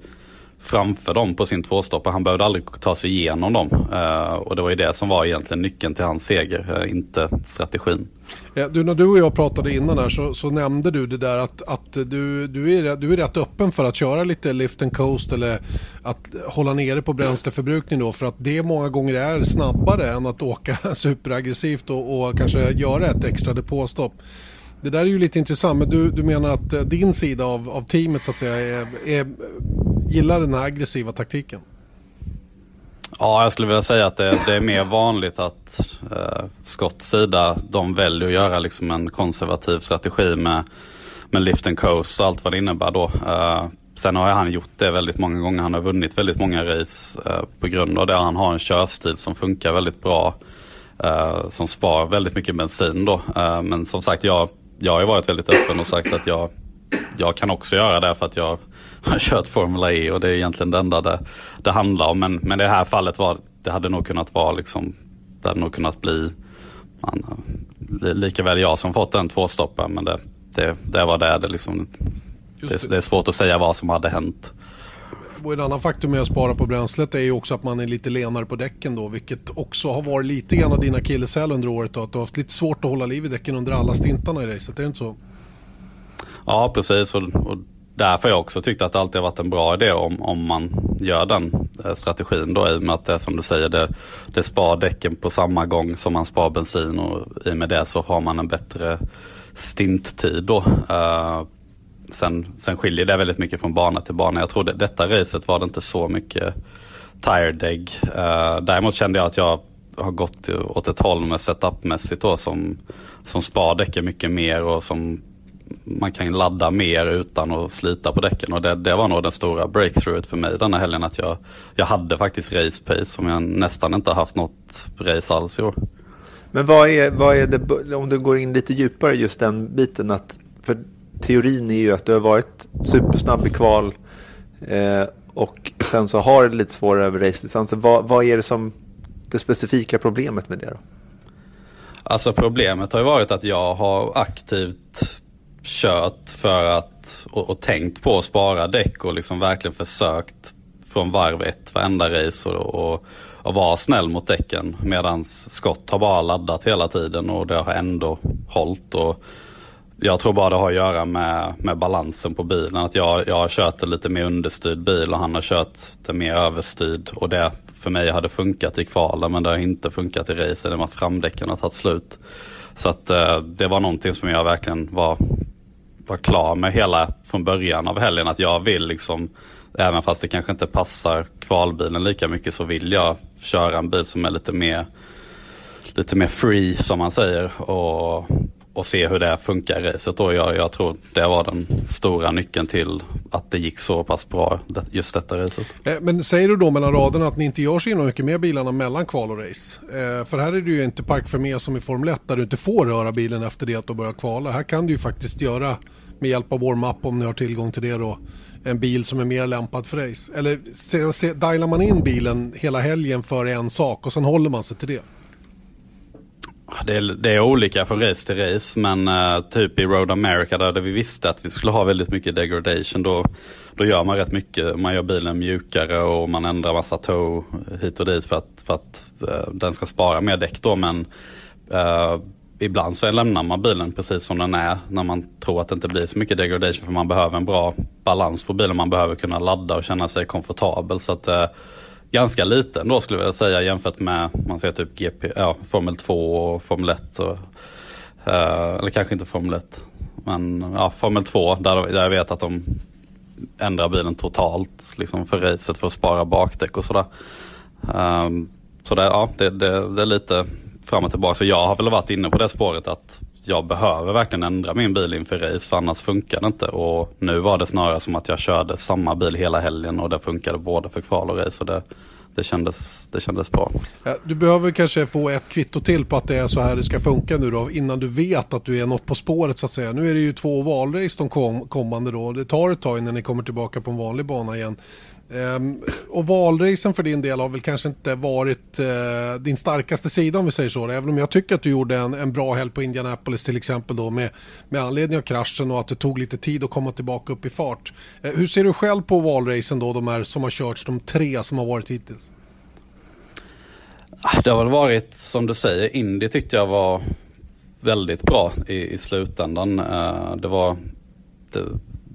framför dem på sin tvåstoppare. Han behövde aldrig ta sig igenom dem. Uh, och det var ju det som var egentligen nyckeln till hans seger, uh, inte strategin. Ja, du, när du och jag pratade innan här så, så nämnde du det där att, att du, du, är, du är rätt öppen för att köra lite lift and coast eller att hålla nere på bränsleförbrukning då för att det många gånger är snabbare än att åka superaggressivt och, och kanske göra ett extra depåstopp. Det där är ju lite intressant, men du, du menar att eh, din sida av, av teamet så att säga är, är, gillar den här aggressiva taktiken? Ja, jag skulle vilja säga att det, det är mer vanligt att eh, Scotts sida, de väljer att göra liksom en konservativ strategi med, med lift and coast och allt vad det innebär då. Eh, sen har han gjort det väldigt många gånger. Han har vunnit väldigt många race eh, på grund av det. Han har en körstil som funkar väldigt bra. Eh, som spar väldigt mycket bensin då. Eh, men som sagt, jag jag har varit väldigt öppen och sagt att jag, jag kan också göra det för att jag har kört Formula E och det är egentligen det enda det, det handlar om. Men, men det här fallet var, det hade nog kunnat vara liksom, det hade nog kunnat bli man, lika väl jag som fått en tvåstoppare men det, det, det var det. Det, liksom, det, det är svårt att säga vad som hade hänt. Och en annan faktor med att spara på bränslet är ju också att man är lite lenare på däcken då, vilket också har varit lite grann av dina akilleshäl under året då, att du har haft lite svårt att hålla liv i däcken under alla stintarna i racet, är det inte så? Ja, precis. Och, och därför har jag också tyckt att det alltid har varit en bra idé om, om man gör den eh, strategin då i och med att det som du säger, det, det spar däcken på samma gång som man spar bensin och i och med det så har man en bättre stinttid då. Uh, Sen, sen skiljer det väldigt mycket från bana till bana. Jag tror det, detta racet var det inte så mycket tired egg. Uh, däremot kände jag att jag har gått åt ett håll med setupmässigt då som, som spar däcken mycket mer och som man kan ladda mer utan att slita på däcken och det, det var nog den stora breakthroughet för mig denna helgen att jag, jag hade faktiskt race pace som jag nästan inte haft något race alls i år. Men vad är, vad är det, om du går in lite djupare just den biten att, för teorin är ju att du har varit supersnabb i kval eh, och sen så har du lite svårare över racedistansen. Vad, vad är det som det specifika problemet med det då? Alltså problemet har ju varit att jag har aktivt kört för att och, och tänkt på att spara däck och liksom verkligen försökt från varv ett varenda race och, och, och vara snäll mot däcken. Medan skott har bara laddat hela tiden och det har ändå hållt. Och jag tror bara det har att göra med, med balansen på bilen. Att jag, jag har kört en lite mer understyrd bil och han har kört en mer överstyrd. Och det för mig hade funkat i kvalen men det har inte funkat i racen i och med att framdäcken har tagit slut. Så att eh, det var någonting som jag verkligen var, var klar med hela från början av helgen. Att jag vill liksom, även fast det kanske inte passar kvalbilen lika mycket så vill jag köra en bil som är lite mer lite mer free som man säger. Och, och se hur det funkar i racet. Då jag, jag tror det var den stora nyckeln till att det gick så pass bra just detta racet. Eh, men säger du då mellan raderna att ni inte gör så himla mycket med bilarna mellan kval och race? Eh, för här är det ju inte Park för med som i Formel 1 där du inte får röra bilen efter det att du börjar kvala. Här kan du ju faktiskt göra med hjälp av warm-up om ni har tillgång till det då en bil som är mer lämpad för race? Eller se, se, dialar man in bilen hela helgen för en sak och sen håller man sig till det? Det är, det är, olika från race till race men uh, typ i Road America där vi visste att vi skulle ha väldigt mycket degradation då, då gör man rätt mycket. Man gör bilen mjukare och man ändrar massa toe hit och dit för att, för att uh, den ska spara mer däck då men uh, ibland så lämnar man bilen precis som den är när man tror att det inte blir så mycket degradation för man behöver en bra balans på bilen. Man behöver kunna ladda och känna sig komfortabel. Så att, ganska liten då skulle jag säga jämfört med man ser typ GP, ja, Formel 2 och Formel 1. Och, eh, eller kanske inte Formel 1. Men ja, Formel 2 där, där jag vet att de ändrar bilen totalt liksom för racet för att spara bakdäck och sådär. Um, så det, ja, det, det, det är lite fram och tillbaka. Så jag har väl varit inne på det spåret att jag behöver verkligen ändra min bil inför race för annars funkar det inte. Och nu var det snarare som att jag körde samma bil hela helgen och det funkade både för kval och race. Och det, det, kändes, det kändes bra. Du behöver kanske få ett kvitto till på att det är så här det ska funka nu då innan du vet att du är något på spåret så att säga. Nu är det ju två valrace de kom, kommande då. Det tar ett tag innan ni kommer tillbaka på en vanlig bana igen. Um, och valracen för din del har väl kanske inte varit uh, din starkaste sida om vi säger så. Även om jag tycker att du gjorde en, en bra helg på Indianapolis till exempel då med, med anledning av kraschen och att det tog lite tid att komma tillbaka upp i fart. Uh, hur ser du själv på valracen då, de här som har körts, de tre som har varit hittills? Ah, det har väl varit som du säger, Indy tyckte jag var väldigt bra i, i slutändan. Uh, det var det,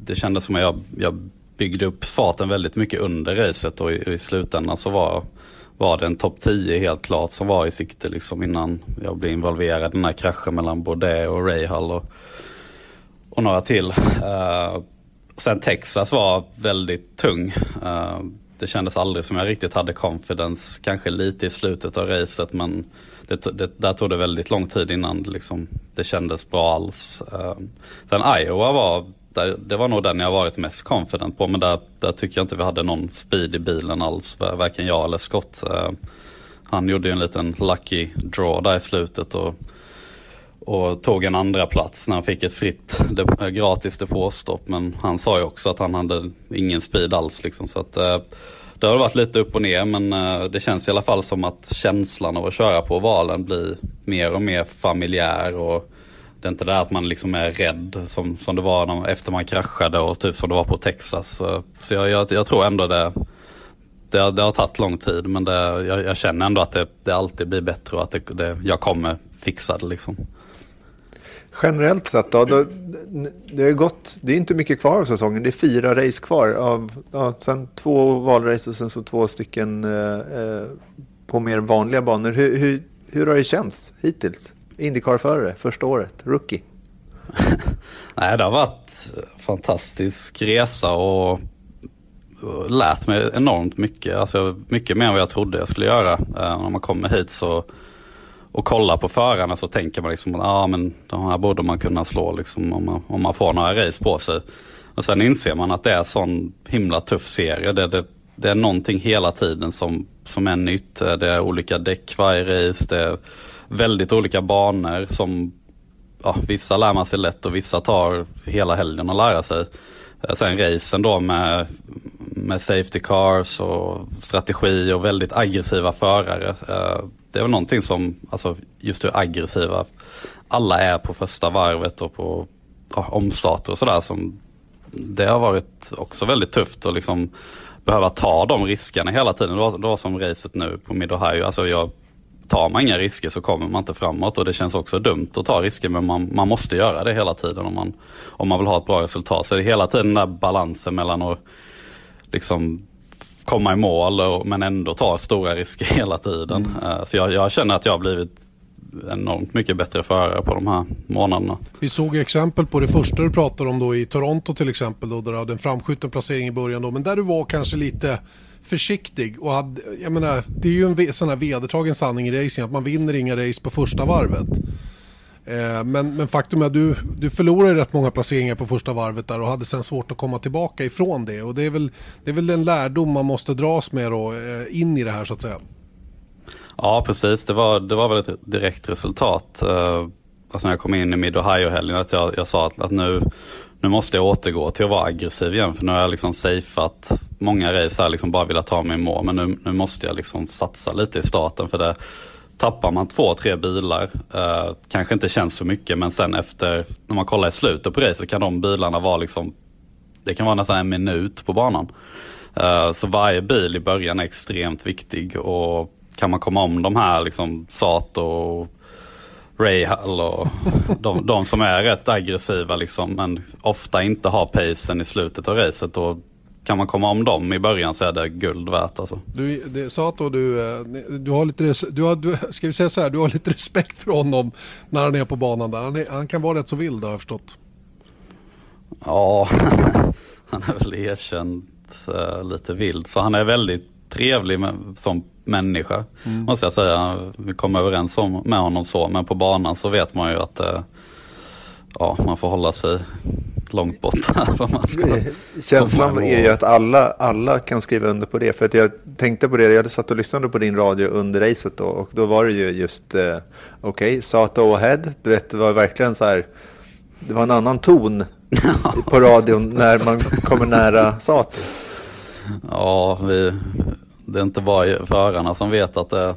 det kändes som att jag, jag byggde upp farten väldigt mycket under racet och i, i slutändan så var, var det en topp 10 helt klart som var i sikte liksom innan jag blev involverad i den här kraschen mellan Baudet och Rahal och, och några till. Uh, sen Texas var väldigt tung. Uh, det kändes aldrig som jag riktigt hade confidence, kanske lite i slutet av racet men det, det, där tog det väldigt lång tid innan liksom, det kändes bra alls. Uh, sen Iowa var där, det var nog den jag varit mest confident på. Men där, där tycker jag inte vi hade någon speed i bilen alls. Varken jag eller Scott. Eh, han gjorde ju en liten lucky draw där i slutet. Och, och tog en andra plats när han fick ett fritt de, eh, gratis depåstopp. Men han sa ju också att han hade ingen speed alls. Liksom, så att, eh, det har varit lite upp och ner men eh, det känns i alla fall som att känslan av att köra på valen blir mer och mer familjär. Och det är inte det att man liksom är rädd som, som det var när, efter man kraschade och typ som det var på Texas. Så, så jag, jag, jag, tror ändå det, det, det har tagit lång tid men det, jag, jag känner ändå att det, det alltid blir bättre och att det, det, jag kommer fixa det liksom. Generellt sett då, då det, är gått, det är inte mycket kvar av säsongen. Det är fyra race kvar. Av, ja, sen två valrace och sen så två stycken eh, eh på mer vanliga banor. Hur, hur, hur har det känts hittills? Indycar-förare första året, rookie? Nej, det har varit en fantastisk resa och lärt mig enormt mycket. Alltså mycket mer än vad jag trodde jag skulle göra. Eh, när man kommer hit så och kollar på förarna så tänker man liksom att ah, men de här borde man kunna slå liksom, om, man, om man får några race på sig. Och sen inser man att det är en sån himla tuff serie. Det, det, det är någonting hela tiden som, som är nytt. Det är olika däck varje race. Det är väldigt olika banor som ja, vissa lär man sig lätt och vissa tar hela helgen att lära sig. Eh, sen racen då med, med safety cars och strategi och väldigt aggressiva förare. Eh, det är väl någonting som, alltså just hur aggressiva alla är på första varvet och på ja, omstarter och sådär. Det har varit också väldigt tufft att liksom behöva ta de riskerna hela tiden. Det var, det var som racet nu på Mid Ohio. Alltså jag tar man inga risker så kommer man inte framåt och det känns också dumt att ta risker men man, man måste göra det hela tiden om man, om man vill ha ett bra resultat. Så det är hela tiden den där balansen mellan att liksom komma i mål och, men ändå ta stora risker hela tiden. Mm. Uh, så jag, jag, känner att jag har blivit enormt mycket bättre förare på de här månaderna. Vi såg exempel på det första du pratade om då i Toronto till exempel då, där du hade en framskjuten placering i början då, men där du var kanske lite försiktig och hade, jag menar, det är ju en sån här vedertagen sanning i racing att man vinner inga race på första varvet. Eh, men, men faktum är att du, du förlorade rätt många placeringar på första varvet där och hade sen svårt att komma tillbaka ifrån det. Och det är väl, det är väl den lärdom man måste dras med då, eh, in i det här så att säga. Ja, precis. Det var, det var väl ett direkt resultat. Eh, alltså när jag kom in i Mid Ohio-helgen att jag, jag sa att, att nu, nu måste jag återgå till att vara aggressiv igen för nu har jag liksom safeat många race här, liksom bara velat ta mig i mål. Men nu, nu måste jag liksom satsa lite i starten för det tappar man två, tre bilar, eh, kanske inte känns så mycket men sen efter, när man kollar i slutet på racet kan de bilarna vara liksom, det kan vara nästan en minut på banan. Eh, så varje bil i början är extremt viktig och kan man komma om de här liksom Sato och Ray Hall och de, de, som är rätt aggressiva liksom, men ofta inte har pacen i slutet av racet. Och kan man komma om dem i början så är det guld värt alltså. Du, det, Sato, du, eh, du har lite, du har, du, ska vi säga så här, du har lite respekt för honom när han är på banan där. Han, är, han kan vara rätt så vild har jag förstått. Ja, han är väl erkänt uh, lite vild. Så han är väldigt trevlig med, som människa. Mm. Måste jag säga. Vi kom överens om, med honom så. Men på banan så vet man ju att uh, ja, man får hålla sig långt bort. Känslan är ju att alla, alla kan skriva under på det. För att jag tänkte på det, jag satt och lyssnade på din radio under racet då. Och då var det ju just, uh, okej, okay, Sato Ahead. Du vet, det var verkligen så här. Det var en annan ton på radion när man kommer nära Sato. Ja, vi, det är inte bara förarna som vet att det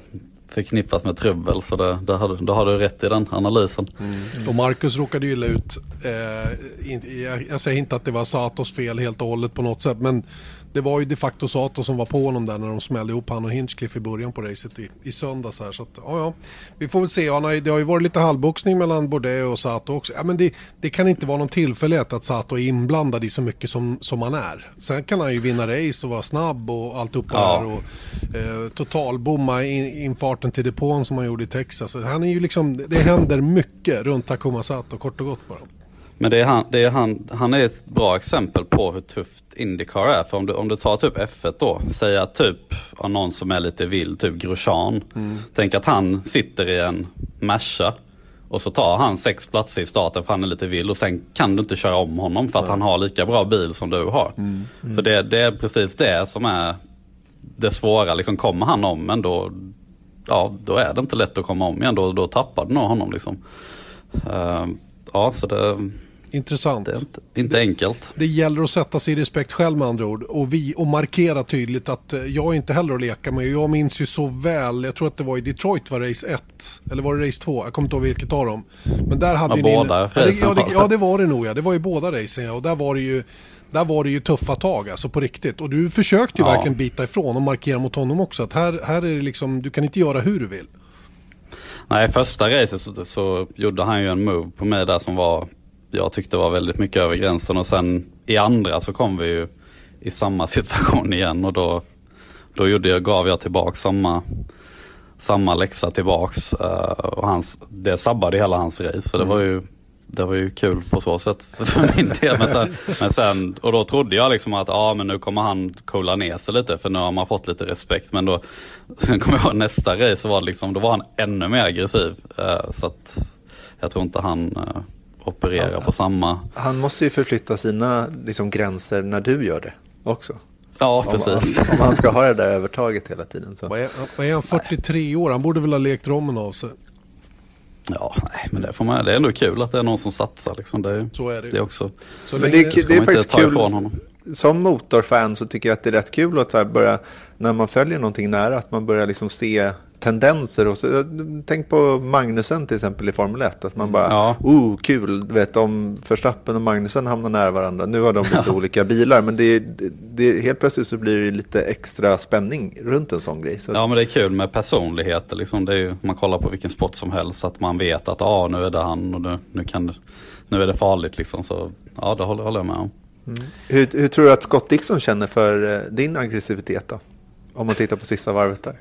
förknippas med trubbel. Så det, det har, då har du rätt i den analysen. Mm. Och Marcus råkade ju illa ut. Eh, in, jag, jag, säger inte att det var Satos fel helt och hållet på något sätt. Men det var ju de facto Sato som var på honom där när de smällde ihop han och Hinchcliffe i början på racet i, i söndags. Här. Så att, ja, ja. Vi får väl se. Han har, det har ju varit lite halvboxning mellan Bordet och Sato också. Ja, men det, det kan inte vara någon tillfällighet att Sato är inblandad i så mycket som, som han är. Sen kan han ju vinna race och vara snabb och alltihopa ja. där. Och, eh, totalbomma in, infarten till depån som han gjorde i Texas. Han är ju liksom, det händer mycket runt Takuma Sato kort och gott bara. Men det är han, det är han, han är ett bra exempel på hur tufft Indycar är. För om du, om du tar typ F1 då, säg att typ någon som är lite vild, typ Grosjean. Mm. Tänk att han sitter i en Merca och så tar han sex platser i starten för han är lite vild och sen kan du inte köra om honom för att mm. han har lika bra bil som du har. Mm. Mm. Så det, det, är precis det som är det svåra. Liksom kommer han om men då, ja, då är det inte lätt att komma om igen. Då, då tappar du nog honom. Liksom. Uh, ja, så det Intressant. Det inte, inte enkelt. Det gäller att sätta sig i respekt själv med andra ord. Och, vi, och markera tydligt att eh, jag är inte heller att leka med. Jag minns ju så väl, jag tror att det var i Detroit var race 1. Eller var det race 2? Jag kommer inte ihåg vilket av dem. Men där hade ja, ni... båda ja det, ja, det, ja, det var det nog ja. Det var ju båda racen ja. Och där var det ju där var det ju tuffa tag alltså på riktigt. Och du försökte ju ja. verkligen bita ifrån och markera mot honom också. Att här, här är det liksom, du kan inte göra hur du vill. Nej, första racet så, så gjorde han ju en move på mig där som var jag tyckte var väldigt mycket över gränsen och sen i andra så kom vi ju i samma situation igen och då, då gjorde jag, gav jag tillbaka samma, samma läxa tillbaks uh, och hans, det sabbade hela hans race så det var ju det var ju kul på så sätt för min del. Men sen, men sen, och då trodde jag liksom att ja, men nu kommer han coola ner sig lite för nu har man fått lite respekt. Men då, sen kommer jag ihåg nästa race, var liksom, då var han ännu mer aggressiv. Uh, så att jag tror inte han uh, operera ja, på samma... Han måste ju förflytta sina liksom, gränser när du gör det också. Ja, precis. Om, om han ska ha det där övertaget hela tiden. Så. Vad är, vad är han, 43 nej. år? Han borde väl ha lekt rommen av sig. Ja, nej, men det, får man, det är ändå kul att det är någon som satsar. Liksom. Det, så är det, det också. Så men det, det, det är faktiskt kul. Som motorfan så tycker jag att det är rätt kul att så börja, när man följer någonting nära, att man börjar liksom se tendenser. Och så, tänk på Magnusen till exempel i Formel 1. Att man bara, ja. oh kul, vet om Verstappen och Magnusen hamnar nära varandra. Nu har de lite ja. olika bilar, men det, det, helt plötsligt så blir det lite extra spänning runt en sån grej. Så. Ja, men det är kul med personligheter. Liksom. Det är ju, man kollar på vilken sport som helst, att man vet att ah, nu är det han och nu, nu, kan nu är det farligt. Liksom. Så ja, det håller, håller jag med om. Mm. Hur, hur, tror du att Scott Dixon känner för eh, din aggressivitet då? Om man tittar på sista varvet där.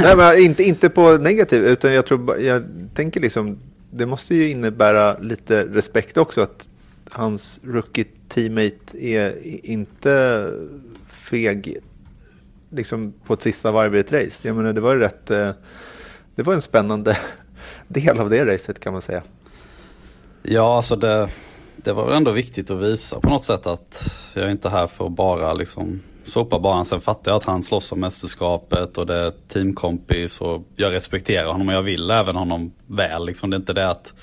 Nej, men inte, inte på negativ, utan jag, tror, jag tänker liksom, det måste ju innebära lite respekt också att hans rookie-teammate är inte feg liksom på ett sista varv i ett race. Jag menar, det var rätt, eh, det var en spännande del av det racet kan man säga. Ja, alltså det, det var väl ändå viktigt att visa på något sätt att jag är inte här för att bara liksom sopa banan. Sen fattar jag att han slåss om mästerskapet och det är teamkompis och jag respekterar honom och jag vill även honom väl. Liksom. Det är inte det att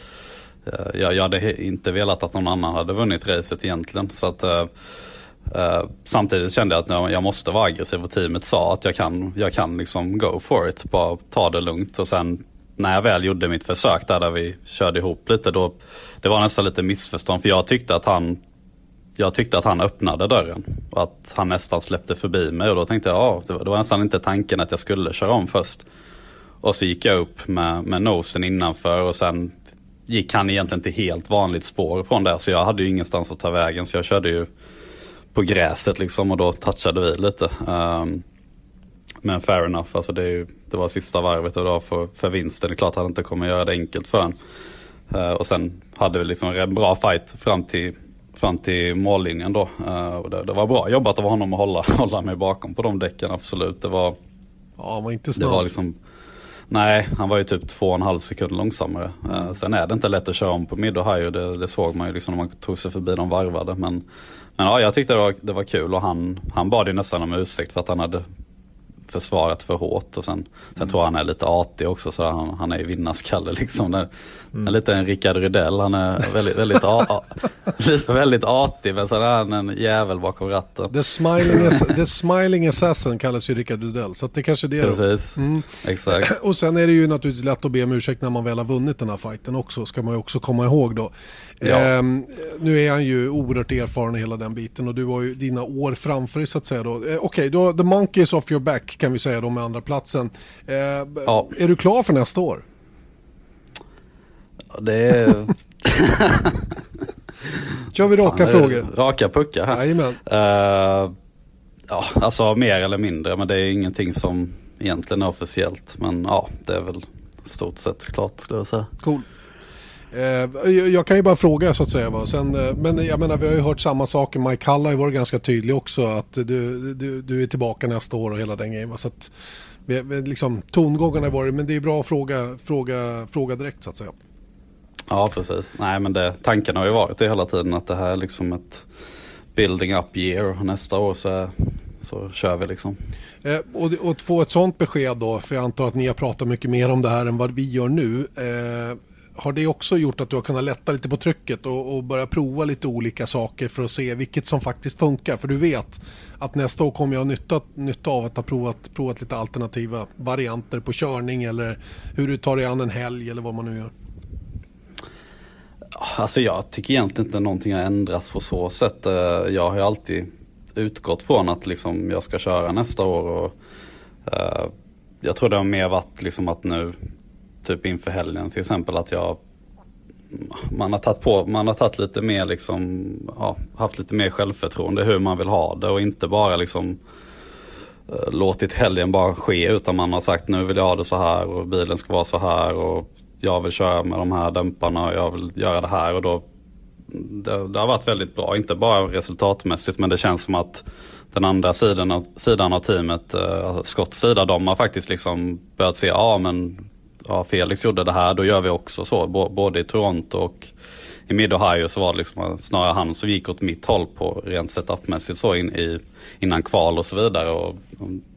eh, jag, jag hade inte velat att någon annan hade vunnit racet egentligen. Så att, uh, samtidigt kände jag att jag måste vara aggressiv och teamet sa att jag kan, jag kan liksom go for it. Bara ta det lugnt och sen när jag väl gjorde mitt försök där, där vi körde ihop lite då det var nästan lite missförstånd för jag tyckte att han jag tyckte att han öppnade dörren och att han nästan släppte förbi mig och då tänkte jag, ja, det var, det var nästan inte tanken att jag skulle köra om först. Och så gick jag upp med, med nosen innanför och sen gick han egentligen till helt vanligt spår från det. så jag hade ju ingenstans att ta vägen så jag körde ju på gräset liksom och då touchade vi lite. Um, men fair enough, alltså det, ju, det, var sista varvet och det var för, för vinsten. Det är klart att han inte kommer göra det enkelt för en. Uh, och sen hade vi liksom en bra fight fram till fram till mållinjen då. Uh, och det, det, var bra jobbat av honom att hålla, hålla mig bakom på de däcken, absolut. Det var, ja, han var inte snabb. Det var liksom, nej, han var ju typ två och en halv sekund långsammare. Uh, sen är det inte lätt att köra om på mid och high det, det såg man ju liksom när man tog sig förbi de varvade. Men, men ja, jag tyckte det var, det var kul och han, han bad ju nästan om ursäkt för att han hade försvarat för hårt. Och sen, sen mm. tror jag han är lite artig också, så han, han är ju vinnarskalle liksom. Den, mm. Lite en Rickard Rydell, han är väldigt, väldigt, a, väldigt artig men sen är han en jävel bakom ratten. The smiling, the smiling assassin kallas ju Rickard Rydell, så det kanske är det Precis, mm. exakt. Och sen är det ju naturligtvis lätt att be om ursäkt när man väl har vunnit den här fighten också, ska man ju också komma ihåg då. Ja. Ehm, nu är han ju oerhört erfaren i hela den biten och du har ju dina år framför dig så att säga. Ehm, Okej, okay, the monkeys off your back kan vi säga då med andra platsen. Ehm, ja. Är du klar för nästa år? Det är... Kör vi raka Fan, frågor? Raka puckar här. Jajamän. Uh, ja, alltså mer eller mindre, men det är ingenting som egentligen är officiellt. Men ja, det är väl stort sett klart skulle jag säga. Cool. Eh, jag kan ju bara fråga så att säga. Va? Sen, eh, men jag menar vi har ju hört samma saker. Mike Hall har ju varit ganska tydlig också att du, du, du är tillbaka nästa år och hela den grejen. Så att, liksom, tongångarna har varit, men det är bra att fråga, fråga, fråga direkt så att säga. Ja precis. Nej men det, tanken har ju varit det hela tiden att det här är liksom ett building up year och nästa år så, så kör vi liksom. Eh, och, och att få ett sånt besked då, för jag antar att ni har pratat mycket mer om det här än vad vi gör nu. Eh, har det också gjort att du har kunnat lätta lite på trycket och, och, börja prova lite olika saker för att se vilket som faktiskt funkar? För du vet att nästa år kommer jag ha nytta, nytta av att ha provat, provat lite alternativa varianter på körning eller hur du tar dig an en helg eller vad man nu gör. Alltså jag tycker egentligen inte någonting har ändrats på så sätt. Eh, jag har ju alltid utgått från att liksom jag ska köra nästa år. Och, uh, jag tror det har mer varit liksom att nu typ inför helgen till exempel att jag man har tagit på, man har tagit lite mer liksom, ja, haft lite mer självförtroende hur man vill ha det och inte bara liksom eh, låtit helgen bara ske utan man har sagt nu vill jag ha det så här och bilen ska vara så här och jag vill köra med de här dämparna och jag vill göra det här och då det, det har varit väldigt bra, inte bara resultatmässigt men det känns som att den andra sidan av, sidan av teamet, eh, alltså Scotts sida, de har faktiskt liksom börjat se, ja men ja, Felix gjorde det här, då gör vi också så. Både i Toronto och i Mid-Ohio så var det liksom snarare han som gick åt mitt håll på rent setupmässigt så in, i, innan kval och så vidare. Och,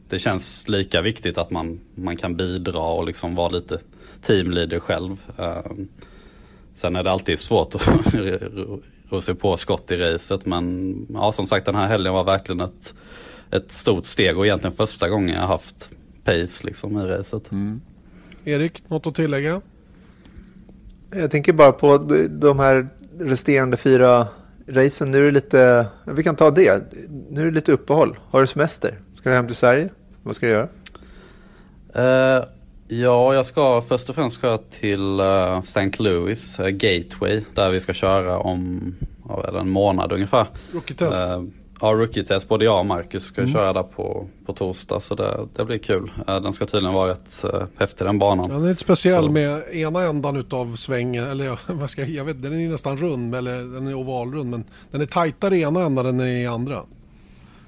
det känns lika viktigt att man, man kan bidra och liksom vara lite teamleader själv. Sen är det alltid svårt att ro sig på skott i racet men ja, som sagt den här helgen var verkligen ett, ett stort steg och egentligen första gången jag haft pace liksom i racet. Mm. Erik, något att tillägga? Jag tänker bara på de här resterande fyra racen. Nu är det lite, vi kan ta det. Nu är det lite uppehåll. Har du semester? Ska du hem till Sverige? Vad ska du göra? Uh, ja, jag ska först och främst köra till uh, eh, St. Louis, uh, Gateway, där vi ska köra om uh, en månad ungefär. Rookie-test? Ja, rookie-test. Både jag och Marcus ska mm. köra där på, på torsdag så det, det blir kul. Den ska tydligen vara rätt uh, häftig den banan. Den är lite speciell så. med ena ändan utav svängen, eller vad ska jag, jag vet den är nästan rund, eller den är ovalrund, men den är tajtare i ena ändan än i andra.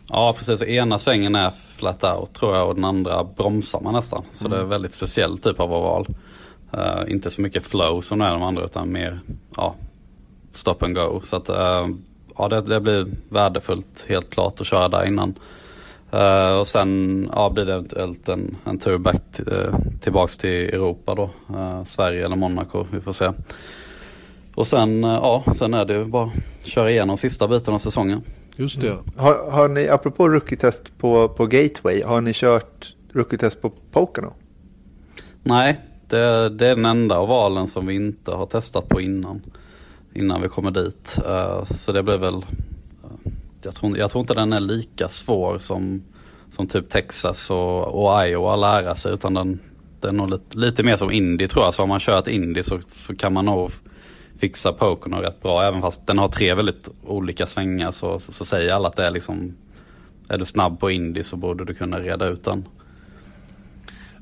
Ja precis, ena svängen är flat out tror jag och den andra bromsar man nästan. Så mm. det är en väldigt speciell typ av oval. Uh, inte så mycket flow som det är de andra utan mer ja, stop and go. Så att, uh, ja, det, det blir värdefullt helt klart att köra där innan. Uh, och sen ja, blir det eventuellt en, en tur back uh, tillbaks till Europa då. Uh, Sverige eller Monaco, vi får se. Och sen, ja, sen är det ju bara att köra igenom sista biten av säsongen. Just det. Har, har ni, apropå rookie-test på, på Gateway, har ni kört rookie-test på Pocono? Nej, det, det är den enda ovalen som vi inte har testat på innan. Innan vi kommer dit. Eh, så det blir väl, eh, jag tror, jag tror inte den är lika svår som, som typ Texas och, och Iowa lära sig. Utan den, den är nog lite, lite mer som Indy tror jag. Så om man kört Indy så, så kan man nog fixa pokern rätt bra. Även fast den har tre väldigt olika svängar så, så, så säger alla att det är liksom, är du snabb på Indy så borde du kunna reda ut den.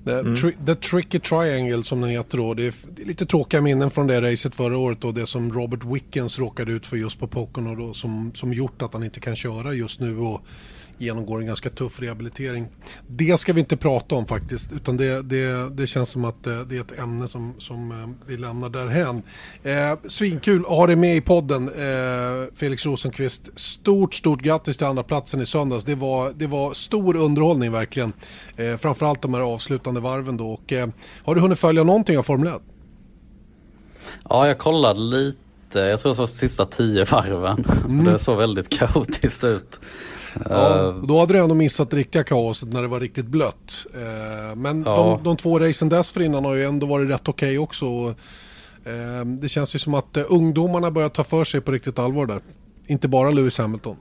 The, tri the Tricky Triangle som den heter då. Det är, det är, lite tråkiga minnen från det racet förra året och det som Robert Wickens råkade ut för just på Pocono då som, som gjort att han inte kan köra just nu och genomgår en ganska tuff rehabilitering. Det ska vi inte prata om faktiskt utan det, det, det känns som att eh, det är ett ämne som, som eh, vi lämnar därhän. Eh, svinkul att ha dig med i podden eh, Felix Rosenqvist. Stort, stort grattis till andra platsen i söndags. Det var, det var stor underhållning verkligen. Eh, framförallt de här avslutande varven då. Och, eh, har du hunnit följa någonting av Formel 1? Ja, jag kollade lite. Jag tror det var sista tio varven. Mm. Det såg väldigt kaotiskt ut. Ja, eh, då hade du ändå missat riktiga kaoset när det var riktigt blött. Eh, men ja. de, de två racen dessförinnan har ju ändå varit rätt okej okay också. Eh, det känns ju som att ungdomarna börjar ta för sig på riktigt allvar där. Inte bara Lewis Hamilton.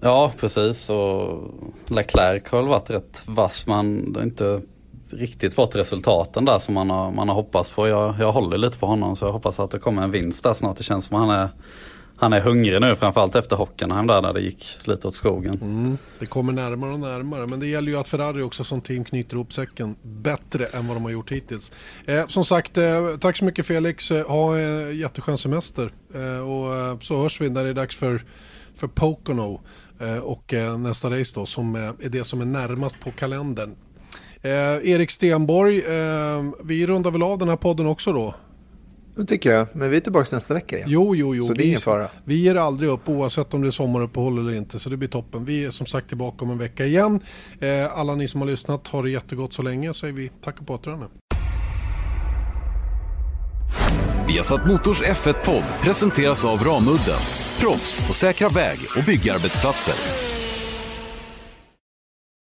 Ja, precis. Och Leclerc har väl varit rätt vass. Man har inte riktigt fått resultaten där som man har, man har hoppats på. Jag, jag håller lite på honom så jag hoppas att det kommer en vinst där snart. Det känns som att han är han är hungrig nu framförallt efter Hockenheim där när det gick lite åt skogen. Mm, det kommer närmare och närmare men det gäller ju att Ferrari också som team knyter ihop säcken bättre än vad de har gjort hittills. Eh, som sagt, eh, tack så mycket Felix. Eh, ha en eh, jätteskön semester eh, och eh, så hörs vi när det är dags för, för Pocono eh, och eh, nästa race då som är det som är närmast på kalendern. Erik Stenborg, vi rundar väl av den här podden också då? Det tycker jag, men vi är tillbaka nästa vecka igen. Jo, jo, jo. Så det är ingen fara. Vi ger aldrig upp oavsett om det är sommaruppehåll eller inte. Så det blir toppen. Vi är som sagt tillbaka om en vecka igen. Eh, alla ni som har lyssnat, har det jättegott så länge. Säger vi tack och på återhörande. Vi har satt Motors F1-podd presenteras av Ramudden. Proffs på säkra väg och byggarbetsplatser.